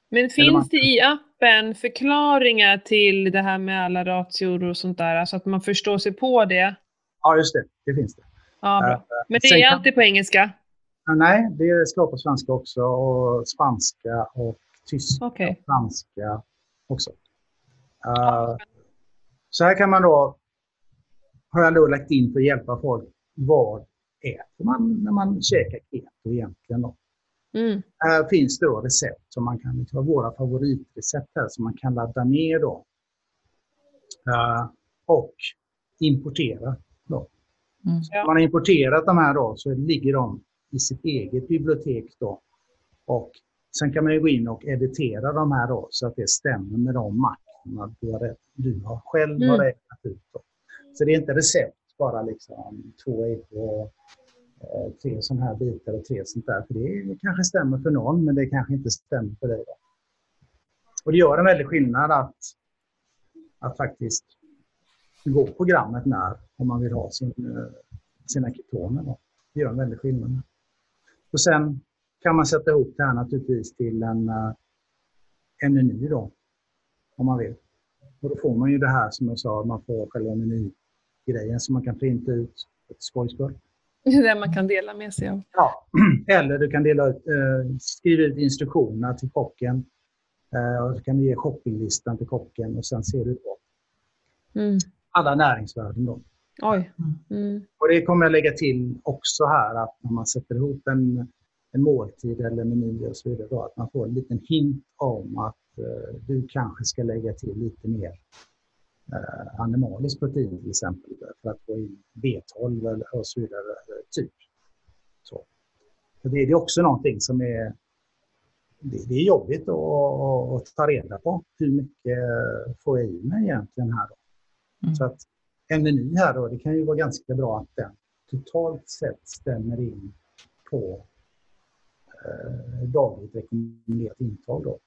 Men finns det i appen förklaringar till det här med alla ratior och sånt där, så att man förstår sig på det? Ja, just det. Det finns det. Ja, bra. Eh, Men det är alltid på engelska? Nej, det ska på svenska också och spanska och tyska okay. och franska också. Uh, så här kan man då har jag då lagt in för att hjälpa folk. Vad äter man när man käkar keto egentligen? Då? Mm. Här finns det då recept som man kan, ta våra favoritrecept här som man kan ladda ner då. Uh, och importera. Då. Mm. Så man har importerat de här då så ligger de i sitt eget bibliotek då. Och sen kan man ju gå in och editera de här då så att det stämmer med de makterna du, har, du har själv mm. har räknat ut. Då. Så det är inte recept, bara liksom två ägg och eh, tre sådana här bitar och tre sånt där. För det kanske stämmer för någon, men det kanske inte stämmer för dig. Och det gör en väldig skillnad att, att faktiskt gå programmet när, om man vill ha sin, eh, sina ketoner. Då. Det gör en väldig skillnad. Och sen kan man sätta ihop det här naturligtvis till en, eh, en meny då, om man vill. Och då får man ju det här som jag sa, man får själva menyn grejen som man kan printa ut ett skojskull. [laughs] Det man kan dela med sig av. Ja. [clears throat] Eller du kan dela ut, eh, skriva ut instruktionerna till kocken. Eh, och du kan ge shoppinglistan till kocken och sen ser du på Mm. alla näringsvärden. Då. Oj. Mm. Och det kommer jag lägga till också här att när man sätter ihop en, en måltid eller meny och så vidare, då, att man får en liten hint om att eh, du kanske ska lägga till lite mer eh, animalisk protein till exempel för att få in B12 eller, och så vidare. eh, Typ. Så. För det, det är också någonting som är det, det är jobbigt att, att, att ta reda på. Hur mycket får jag i mig egentligen här? Då? Mm. Så att en meny här då, det kan ju vara ganska bra att den totalt sett stämmer in på eh, dagligt rekommenderat intag. Då.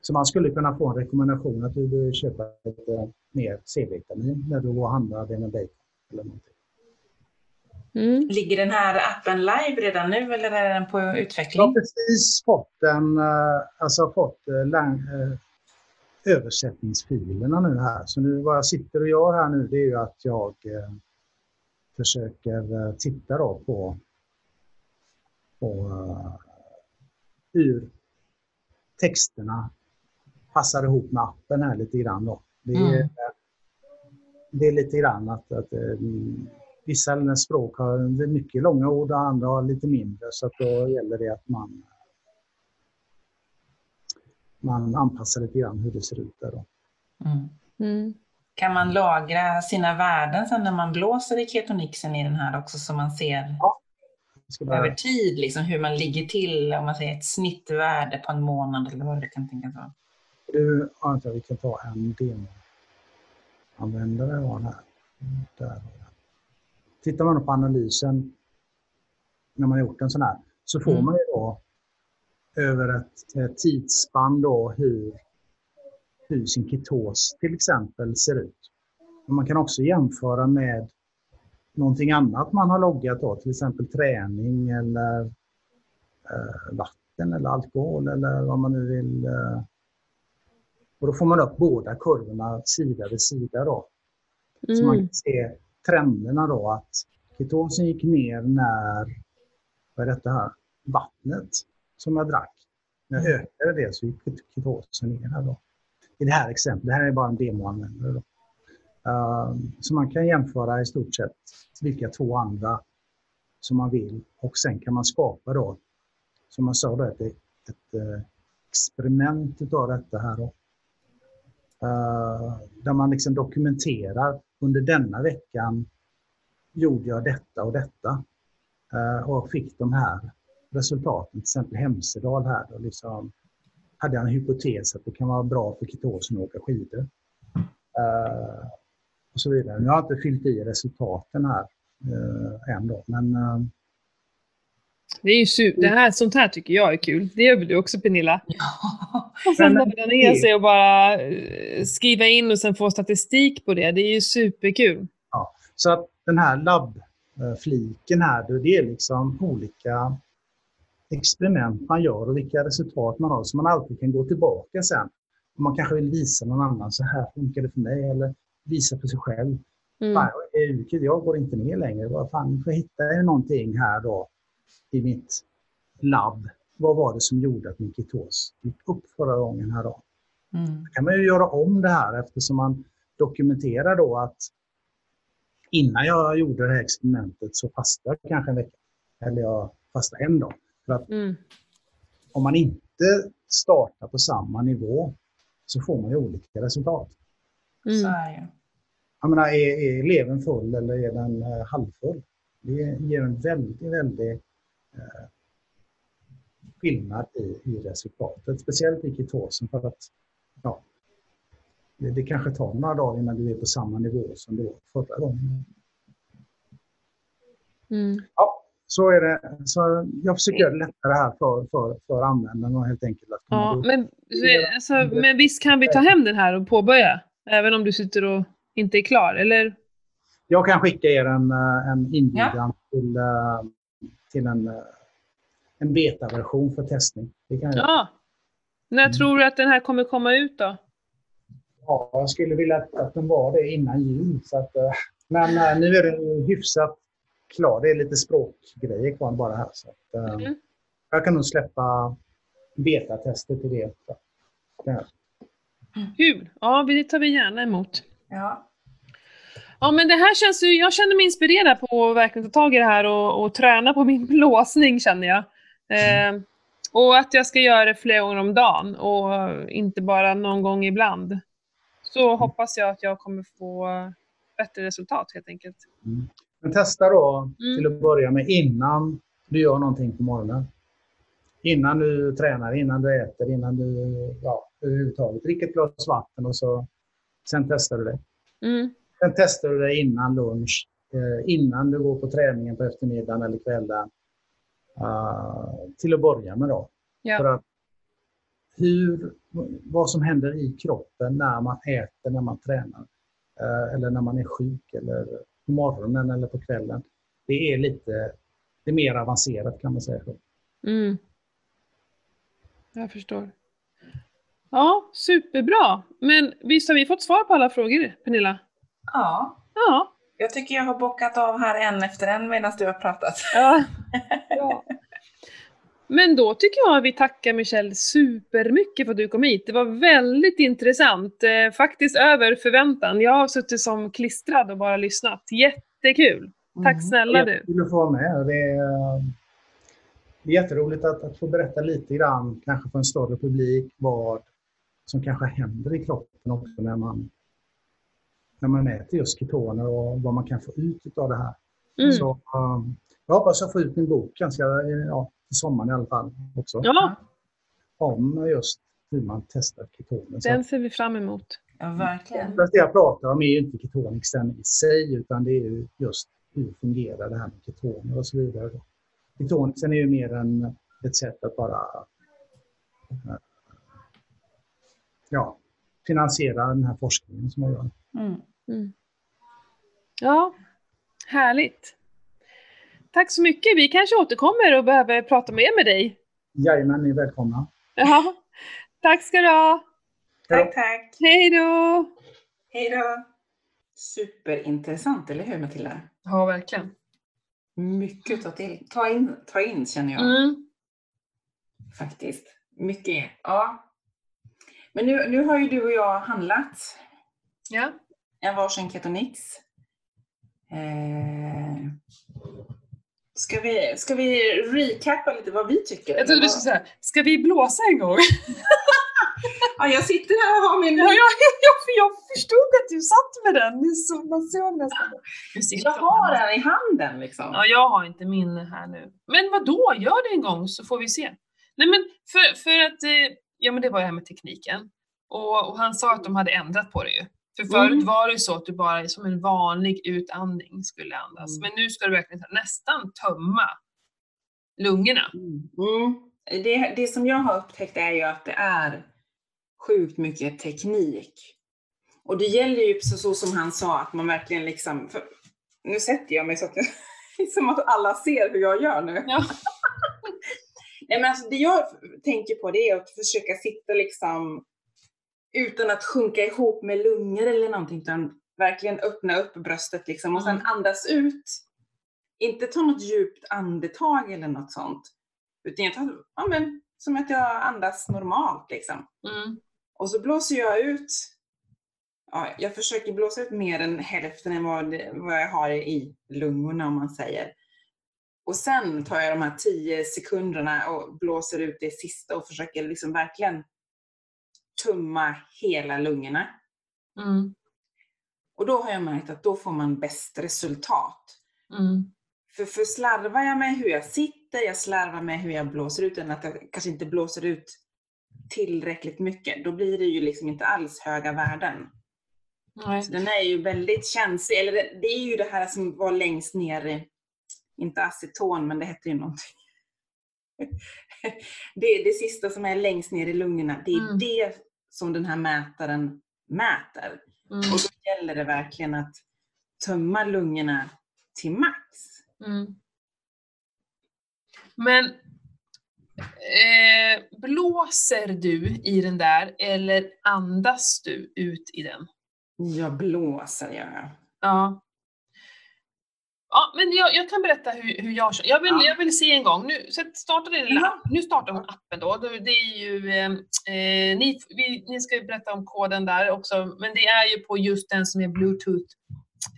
Så man skulle kunna få en rekommendation att du bör köpa lite mer C-vitamin när du går och handlar dina bacon eller någonting. Mm. Ligger den här appen live redan nu eller är den på Jag har utveckling? precis fått en, eh, alltså fått eh, lang, eh, översättningsfilerna nu här. Så nu vad jag sitter och gör här nu det är ju att jag eh, försöker eh, titta då på, på eh, hur texterna passar ihop med appen här lite grann då. Det är, Mm. det är lite grann att, att eh, vissa språk har mycket långa ord och andra har lite mindre så att då gäller det att man man anpassar lite grann hur det ser ut där då. Mm. Mm. Kan man lagra sina värden sen när man blåser i ketonixen i den här också så man ser ska bara, över tid liksom hur man ligger till, om man säger ett snittvärde på en månad eller vad det kan tänkas vara. Nu antar jag vi kan ta en demoanvändare har här. Där. Tittar man på analysen när man har gjort en sån här så får Mm. man ju då över ett, ett tidsspann då hur, hur sin ketos till exempel ser ut. Och man kan också jämföra med någonting annat man har loggat då, till exempel träning eller eh, vatten eller alkohol eller vad man nu vill. Eh. Och då får man upp båda kurvorna sida vid sida då. Så man Mm. kan se trenderna då att ketosen gick ner när, vad är detta här, vattnet som jag drack, när jag ökade det så gick ketosen ner här då. I det här exemplet, det här är bara en demoanvändare då. Uh, så man kan jämföra i stort sett vilka två andra som man vill och sen kan man skapa då, som man sa, då, ett, ett eh, experiment utav detta här då. Eh, där man liksom dokumenterar under denna veckan gjorde jag detta och detta eh, och fick de här resultaten. Till exempel Hemsedal här. Då liksom hade jag en hypotes att det kan vara bra för ketosen att åka skidor. Eh, och så vidare. Nu har jag inte fyllt i resultaten här eh, än då, men det är ju su- det här, sånt här tycker jag är kul. Det gör väl du också Pernilla? [laughs] Ja. Och sen ner sig och bara eh, skriva in och sen få statistik på det. Det är ju superkul. Så att den här labbfliken här, det är liksom olika experiment man gör och vilka resultat man har, så man alltid kan gå tillbaka sen. Man kanske vill visa någon annan, så här funkar det för mig, eller visa för sig själv. Mm. Fan, jag, är ute, jag går inte ner längre. Vad fan, får jag hitta någonting här då i mitt labb. Vad var det som gjorde att min ketos gick upp förra gången här då? Mm. kan man ju göra om det här eftersom man dokumenterar då att innan jag gjorde det här experimentet så fastade jag kanske en vecka. Eller jag fastade en dag. För att Mm. om man inte startar på samma nivå så får man ju olika resultat. Så Mm. är det ju. Jag menar, är, är levern full eller är den eh, halvfull? Det ger en väldigt, väldigt skillnad i, i resultatet. Speciellt i ketosen för att ja, det, det kanske tar några dagar innan du är på samma nivå som du var förra gången. Mm. Ja, så är det. Så jag försöker göra det lättare här för, för, för användaren och helt enkelt att Ja, men, alltså, men visst kan vi ta hem den här och påbörja? Även om du sitter och inte är klar, eller? Jag kan skicka er en, eh, en inbjudan till, eh, till en, eh, en betaversion för testning. Det kan jag. Ja. När Mm. tror du att den här kommer komma ut då? Ja, jag skulle vilja att, att den var det innan jul. Så att, eh, men eh, nu är den hyfsat klar. Det är lite språkgrejer kvar bara här. Så att, Mm. Jag kan nog släppa betatester till det. Kul! Ja, det tar vi gärna emot. Ja. Ja men det här känns ju, jag känner mig inspirerad på att verkligen ta tag i det här och, och träna på min [laughs] blåsning känner jag. Eh, och att jag ska göra det flera gånger om dagen och inte bara någon gång ibland. Så hoppas jag att jag kommer få bättre resultat helt enkelt. Men testa då Mm. till att börja med innan du gör någonting på morgonen. Innan du tränar, innan du äter, innan du ja, överhuvudtaget. Drick ett glas vatten och så sen testar du det. Mm. Sen testar du det innan lunch, eh, innan du går på träningen på eftermiddagen eller kvällen. Uh, till att börja med då. Ja. För att hur, vad som händer i kroppen när man äter, när man tränar. eh, eller när man är sjuk eller på morgonen eller på kvällen. Det är lite det är mer avancerat kan man säga. Mm. Jag förstår. Ja, superbra. Men visst har vi fått svar på alla frågor, Pernilla? Ja. Ja. Jag tycker jag har bockat av här en efter en medan du har pratat. Ja. [laughs] ja. Men då tycker jag att vi tackar Michelle supermycket för att du kom hit. Det var väldigt intressant. Eh, faktiskt över förväntan. Jag har suttit som klistrad och bara lyssnat. Jättekul! Tack snälla du. Jättekul att få vara med. Det är, eh, det är jätteroligt att, att få berätta lite grann, kanske för en större publik, vad som kanske händer i kroppen också när man, när man äter just ketoner och vad man kan få ut av det här. Mm. Så, um, jag hoppas jag får ut min bok ganska, ja, till sommaren i alla fall också. Ja, Om just hur man testar ketoner. Den ser vi fram emot. Ja, verkligen. Det jag pratar om är ju inte ketonixen i sig, utan det är ju just hur fungerar det här med ketoner och så vidare. Ketonixen är ju mer än ett sätt att bara eh, ja, finansiera den här forskningen som jag gör. Mm. Mm. Ja, härligt. Tack så mycket. Vi kanske återkommer och behöver prata mer med dig. Jajamän, ni är välkomna. Ja. Tack ska du ha. Tack, tack. Hej då! Hej då. Superintressant, eller hur Matilda? Ja, verkligen. Mycket att ta till. Ta in, ta in känner jag Mm. faktiskt. Mycket. Ja. Men nu, nu har ju du och jag handlat Ja. En varsin ketonix. Eh, ska, vi, ska vi recappa lite vad vi tycker? Jag trodde du skulle säga, ska vi blåsa en gång? [laughs] Ja, jag sitter här och har min... Ja, jag, jag, jag förstod att du satt med den. Så, man såg nästan Jag har den i handen liksom. Ja, jag har inte min här nu. Men vad då? Gör det en gång så får vi se. Nej men för, för att, eh, ja men det var det här med tekniken. Och, och han sa att de hade ändrat på det ju. För förut Mm. var det så att du bara som en vanlig utandning skulle andas. Mm. Men nu ska du verkligen nästan tömma lungorna. Mm. Det, det som jag har upptäckt är ju att det är sjukt mycket teknik. Och det gäller ju så, så som han sa, att man verkligen liksom... För, nu sätter jag mig så att [laughs] som att alla ser hur jag gör nu. Ja. [laughs] Nej, men alltså, det jag tänker på det är att försöka sitta liksom utan att sjunka ihop med lungor eller någonting, utan verkligen öppna upp bröstet liksom och sen Mm. andas ut. Inte ta något djupt andetag eller något sånt. Utan jag tar, ja men, som att jag andas normalt liksom. Mm. Och så blåser jag ut, ja, jag försöker blåsa ut mer än hälften än vad, vad jag har i lungorna om man säger. Och sen tar jag de här 10 sekunderna och blåser ut det sista och försöker liksom verkligen tumma hela lungorna. Mm. Och då har jag märkt att då får man bäst resultat. Mm. För, för slarvar jag med hur jag sitter, jag slarvar med hur jag blåser ut, än att jag kanske inte blåser ut tillräckligt mycket, då blir det ju liksom inte alls höga värden. Nej. Så den är ju väldigt känslig, eller det, det är ju det här som var längst ner, i- inte aceton, men det hette ju någonting. [laughs] Det är det sista som är längst ner i lungorna, det är Mm. det som den här mätaren mäter. Mm. Och då gäller det verkligen att tömma lungorna till max. Mm. Men Eh, blåser du i den där eller andas du ut i den? Jag blåser gör jag. Ja. Ja, men jag, jag kan berätta hur, hur jag. Jag vill, Ja. jag vill se en gång. Nu, så starta din lilla Ja. Nu startar hon appen då. Det är ju, eh, eh, ni, vi, ni ska ju berätta om koden där också, men det är ju på just den som är Bluetooth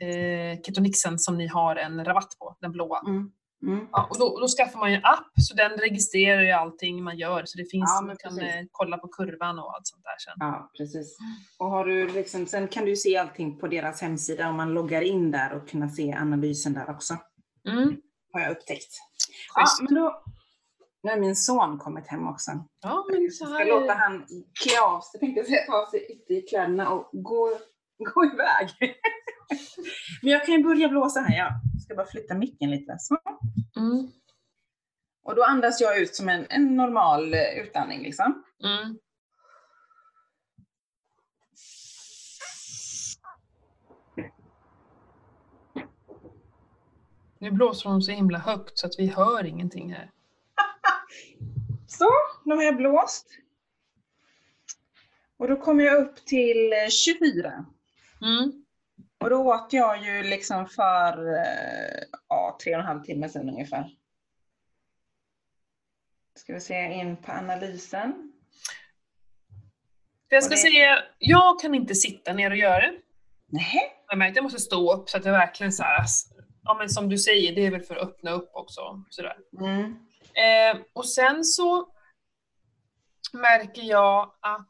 eh, Ketonixen som ni har en rabatt på, den blåa. Mm. Mm. Ja, och då, då skaffar man ju en app, så den registrerar ju allting man gör, så det finns, Ja, man kan precis. eh, kolla på kurvan och allt sånt där sen. Ja, precis. Och har du liksom, sen kan du se allting på deras hemsida om man loggar in där och kunna se analysen där också. Mm. Har jag upptäckt. Ja, men då, nu har min son kommit hem också. Ja, men så Jag ska låta han klä av sig, tänkte jag säga, ta sig ut i kläderna och gå, gå iväg. [laughs] men jag kan ju börja blåsa här. Jag ska bara flytta micken lite. Så. Mm. Och då andas jag ut som en, en normal eh, utandning liksom. Mm. Nu blåser hon så himla högt så att vi hör ingenting här. [laughs] Så, nu har jag blåst. Och då kommer jag upp till eh, 24. Mm. Och då åt jag ju liksom för eh, ja, tre och en halv timme sedan ungefär. Ska vi se in på analysen. För jag ska det- säga, jag kan inte sitta ner och göra det. Nej. Jag märkte att jag måste stå upp så att jag verkligen så här, ja men som du säger, det är väl för att öppna upp också. Sådär. Mm. Eh, och sen så märker jag att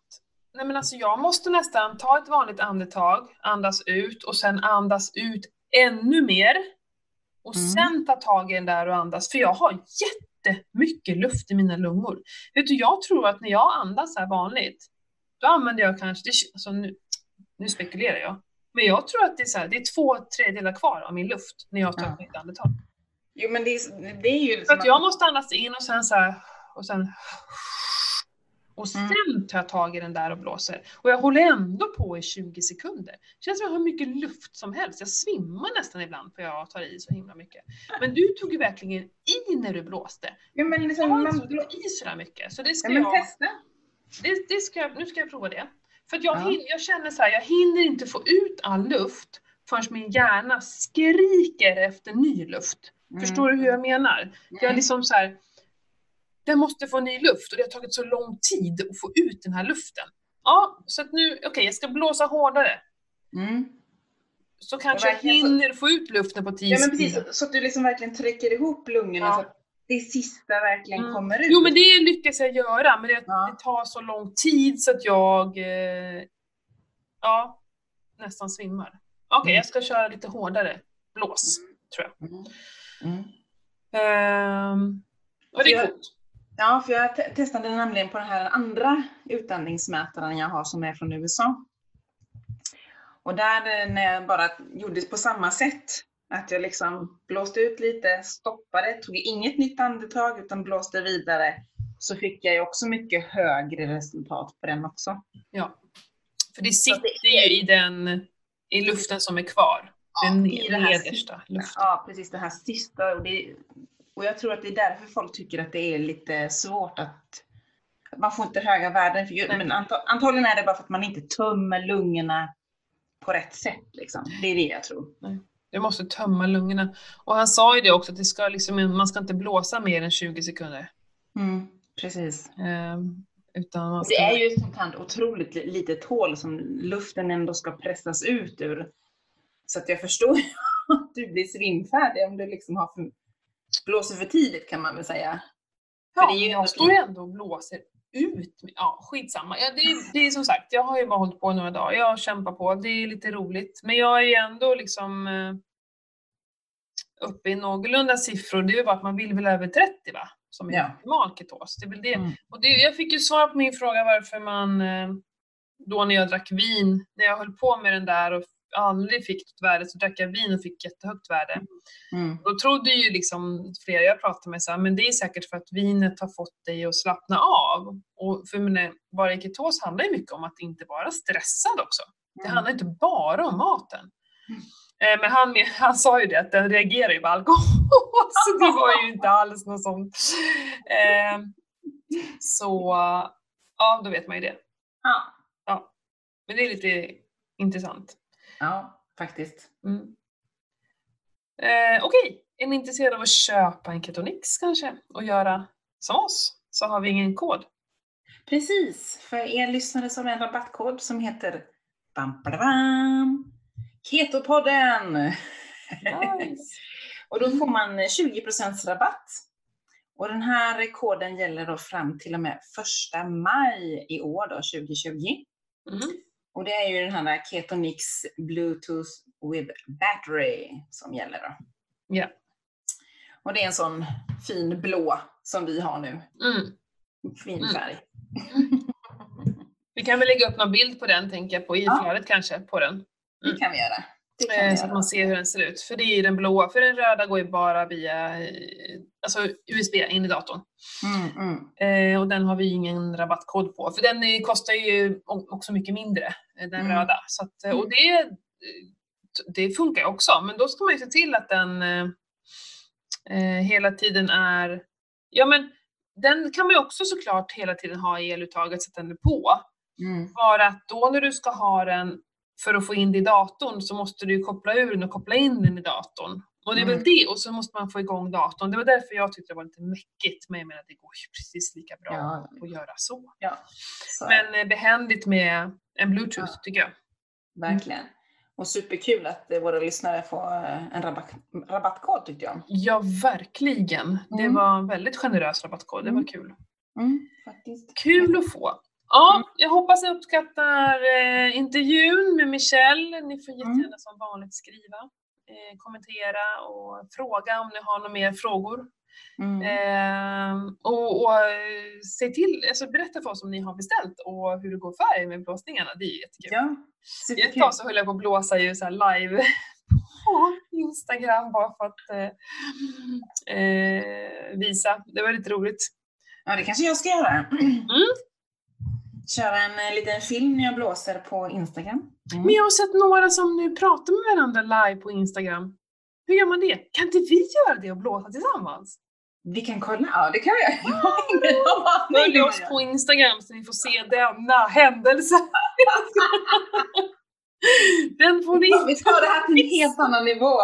nej men alltså jag måste nästan ta ett vanligt andetag, andas ut och sen andas ut ännu mer. Och Mm. sen ta tag i den där och andas, för jag har jättemycket luft i mina lungor. Vet du, jag tror att när jag andas här vanligt, då använder jag kanske, det, alltså nu, nu spekulerar jag, men jag tror att det är, så här, det är två tredjedelar kvar av min luft när jag tar Ja. ett nytt andetag. Jo men det är, det är ju För att jag måste andas in och sen så här, och sen och sen Mm. tar jag tag i den där och blåser. Och jag håller ändå på i 20 sekunder. Det känns som jag har mycket luft som helst. Jag svimmar nästan ibland för jag tar i så himla mycket. Men du tog ju verkligen i när du blåste. Jo men Jag liksom, har man inte tagit i sådär mycket. Så det ska ja, men jag, testa. det, det ska jag, nu ska jag prova det. För jag, Ja. hin, jag känner så här, jag hinner inte få ut all luft förrän min hjärna skriker efter ny luft. Förstår du hur jag menar? Jag är Mm. liksom så här, den måste få ny luft och det har tagit så lång tid att få ut den här luften. Ja, så att nu, okej, jag ska blåsa hårdare. Mm. Så kanske jag verkligen så- hinner få ut luften på 10 Ja men precis, så, så att du liksom verkligen trycker ihop lungorna Ja. så att det sista verkligen Mm. kommer ut. Jo, men det lyckas jag göra, men det, Ja. det tar så lång tid så att jag, eh, ja, nästan svimmar. Okej, Mm. jag ska köra lite hårdare blås, tror jag. Mm. Mm. Ehm, och det är coolt. Ja, för jag te- testade nämligen på den här andra utandningsmätaren jag har som är från USA. Och där eh, när jag bara gjorde på samma sätt, att jag liksom blåste ut lite, stoppade, tog inget nytt andetag utan blåste vidare, så fick jag ju också mycket högre resultat på den också. Ja. För det sitter ju i den, i luften som är kvar. Den i nedersta luften. Ja, precis det här sista. Och, det, och jag tror att det är därför folk tycker att det är lite svårt att, man får inte höga värden. För, ju- Nej. men antagligen är det bara för att man inte tömmer lungorna på rätt sätt. Liksom. Det är det jag tror. Du måste tömma lungorna. Och han sa ju det också, att det ska liksom, man ska inte blåsa mer än 20 sekunder. Mm, precis. Ehm, utan ska... Det är ju ett sånt här otroligt li- litet hål som luften ändå ska pressas ut ur. Så att jag förstår [laughs] att du blir svimfärdig om du liksom har för, blåser för tidigt kan man väl säga. ja, det är ju jag ändå- står ju ändå blåser ut. Ja, skitsamma. Ja, det, är, det är som sagt, jag har ju bara hållit på några dagar. Jag kämpar på, det är lite roligt. Men jag är ju ändå liksom eh, uppe i någorlunda siffror. Det är ju bara att man vill väl över 30 va? Som är Ja. optimal ketos. Det är väl det. Mm. Och det, jag fick ju svar på min fråga varför man eh, då när jag drack vin, när jag höll på med den där och aldrig fick ett värde så drack jag vin och fick jättehögt värde. Mm. Då trodde ju liksom flera jag pratade med så här, men det är säkert för att vinet har fått dig att slappna av. Och för men, vara i ketos handlar ju mycket om att inte vara stressad också. Det Mm. handlar inte bara om maten. Eh, Men han, [laughs] han sa ju det att den reagerar ju på alkohol, [laughs] så det var ju inte alls något sånt. Eh, Så ja, då vet man ju det. Ja, Men det är lite intressant. Ja faktiskt. Mm. Eh, Okej, är ni intresserade av att köpa en Ketonix kanske och göra som oss så har vi ingen kod. Precis, för er lyssnare så har en rabattkod som heter bam, bam, bam, Ketopodden! Nice. [laughs] och då får man 20% rabatt. Och den här koden gäller då fram till och med 1 maj i år då, 2020. Mm. Och det är ju den här Ketonix Bluetooth with Battery som gäller då. Ja. Och det är en sån fin blå som vi har nu. Mm. Fin Mm. färg. [laughs] Vi kan väl lägga upp någon bild på den, tänker jag, på i Ja. flödet kanske, på den. Det kan vi göra. Det Eh, så att man ser hur den ser ut. För det är den blåa, för den röda går ju bara via alltså USB in i datorn. Mm, mm. Eh, och den har vi ingen rabattkod på, för den kostar ju också mycket mindre, eh, den Mm. röda. Så att, och det, eh, t- det funkar ju också, men då ska man ju se till att den eh, hela tiden är, ja men den kan man ju också såklart hela tiden ha i eluttaget så att den är på. Mm. Bara att då när du ska ha den för att få in det i datorn så måste du koppla ur den och koppla in den i datorn. Och det är väl Mm. det, och så måste man få igång datorn. Det var därför jag tyckte det var lite mäckigt, men jag menar det går ju precis lika bra Ja. att göra så. Ja, så Men eh, behändigt med en bluetooth Ja. tycker jag. verkligen. Och superkul att eh, våra lyssnare får eh, en rabatt, rabattkod tyckte jag. Ja, verkligen. Det Mm. var en väldigt generös rabattkod, det var Mm. kul. Mm. Kul att få. Ja, Mm. jag hoppas ni uppskattar eh, intervjun med Michelle. Ni får Mm. jättegärna som vanligt skriva, eh, kommentera och fråga om ni har några mer frågor. Mm. Eh, och och eh, se till, alltså berätta för oss om ni har beställt och hur det går för er med blåsningarna. Det är jättekul. Ja, Ett superkul. tag så höll jag på att blåsa ju så live [laughs] på Instagram bara för att eh, eh, visa. Det var lite roligt. Ja, det kanske jag ska göra. [clears throat] Mm. Köra en eh, liten film när jag blåser på Instagram. Mm. Men jag har sett några som nu pratar med varandra live på Instagram. Hur gör man det? Kan inte vi göra det och blåsa tillsammans? Vi kan kolla. Ja, det kan vi göra. [laughs] Följ oss på Instagram så ni får se denna händelse. [laughs] Den får ni Vi tar det här till en helt annan nivå.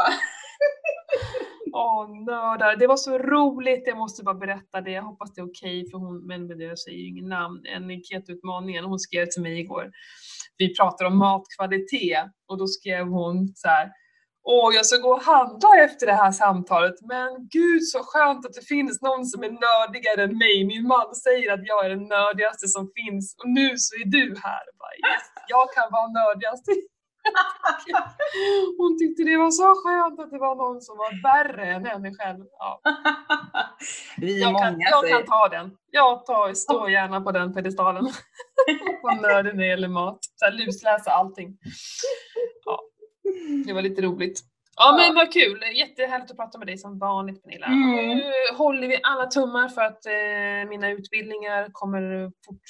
Åh, nördar. Det var så roligt, jag måste bara berätta det. Jag hoppas det är okej för hon, men men jag säger ju inget namn, en Keto-utmaningen, hon skrev till mig igår. Vi pratar om matkvalitet och då skrev hon så här. Åh, jag ska gå och handla efter det här samtalet, men gud så skönt att det finns någon som är nördigare än mig. Min man säger att jag är den nördigaste som finns och nu så är du här. Jag Bara, yes, jag kan vara nördigast. [laughs] [laughs] Hon tyckte det var så skönt att det var någon som var värre än henne själv. Ja, [laughs] Vi är jag, många. kan, jag säger- kan ta den. Jag tar, [laughs] står gärna på den pedestalen. På nörden när det gäller mat. Så här, lusläsa allting. Ja, det var lite roligt. Ja men vad kul, jättehärligt att prata med dig som vanligt Pernilla. Mm. Nu håller vi alla tummar för att eh, mina utbildningar kommer fort,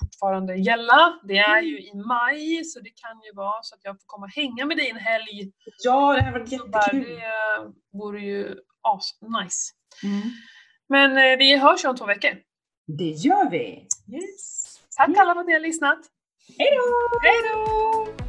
fortfarande gälla. Det är ju i maj så det kan ju vara så att jag får komma och hänga med dig en helg. Ja, det här var Så bara, jättekul. Det vore ju as-nice. Mm. Men eh, vi hörs om två veckor. Det gör vi. Yes. Tack alla för att ni har lyssnat. Hej då! Hej då!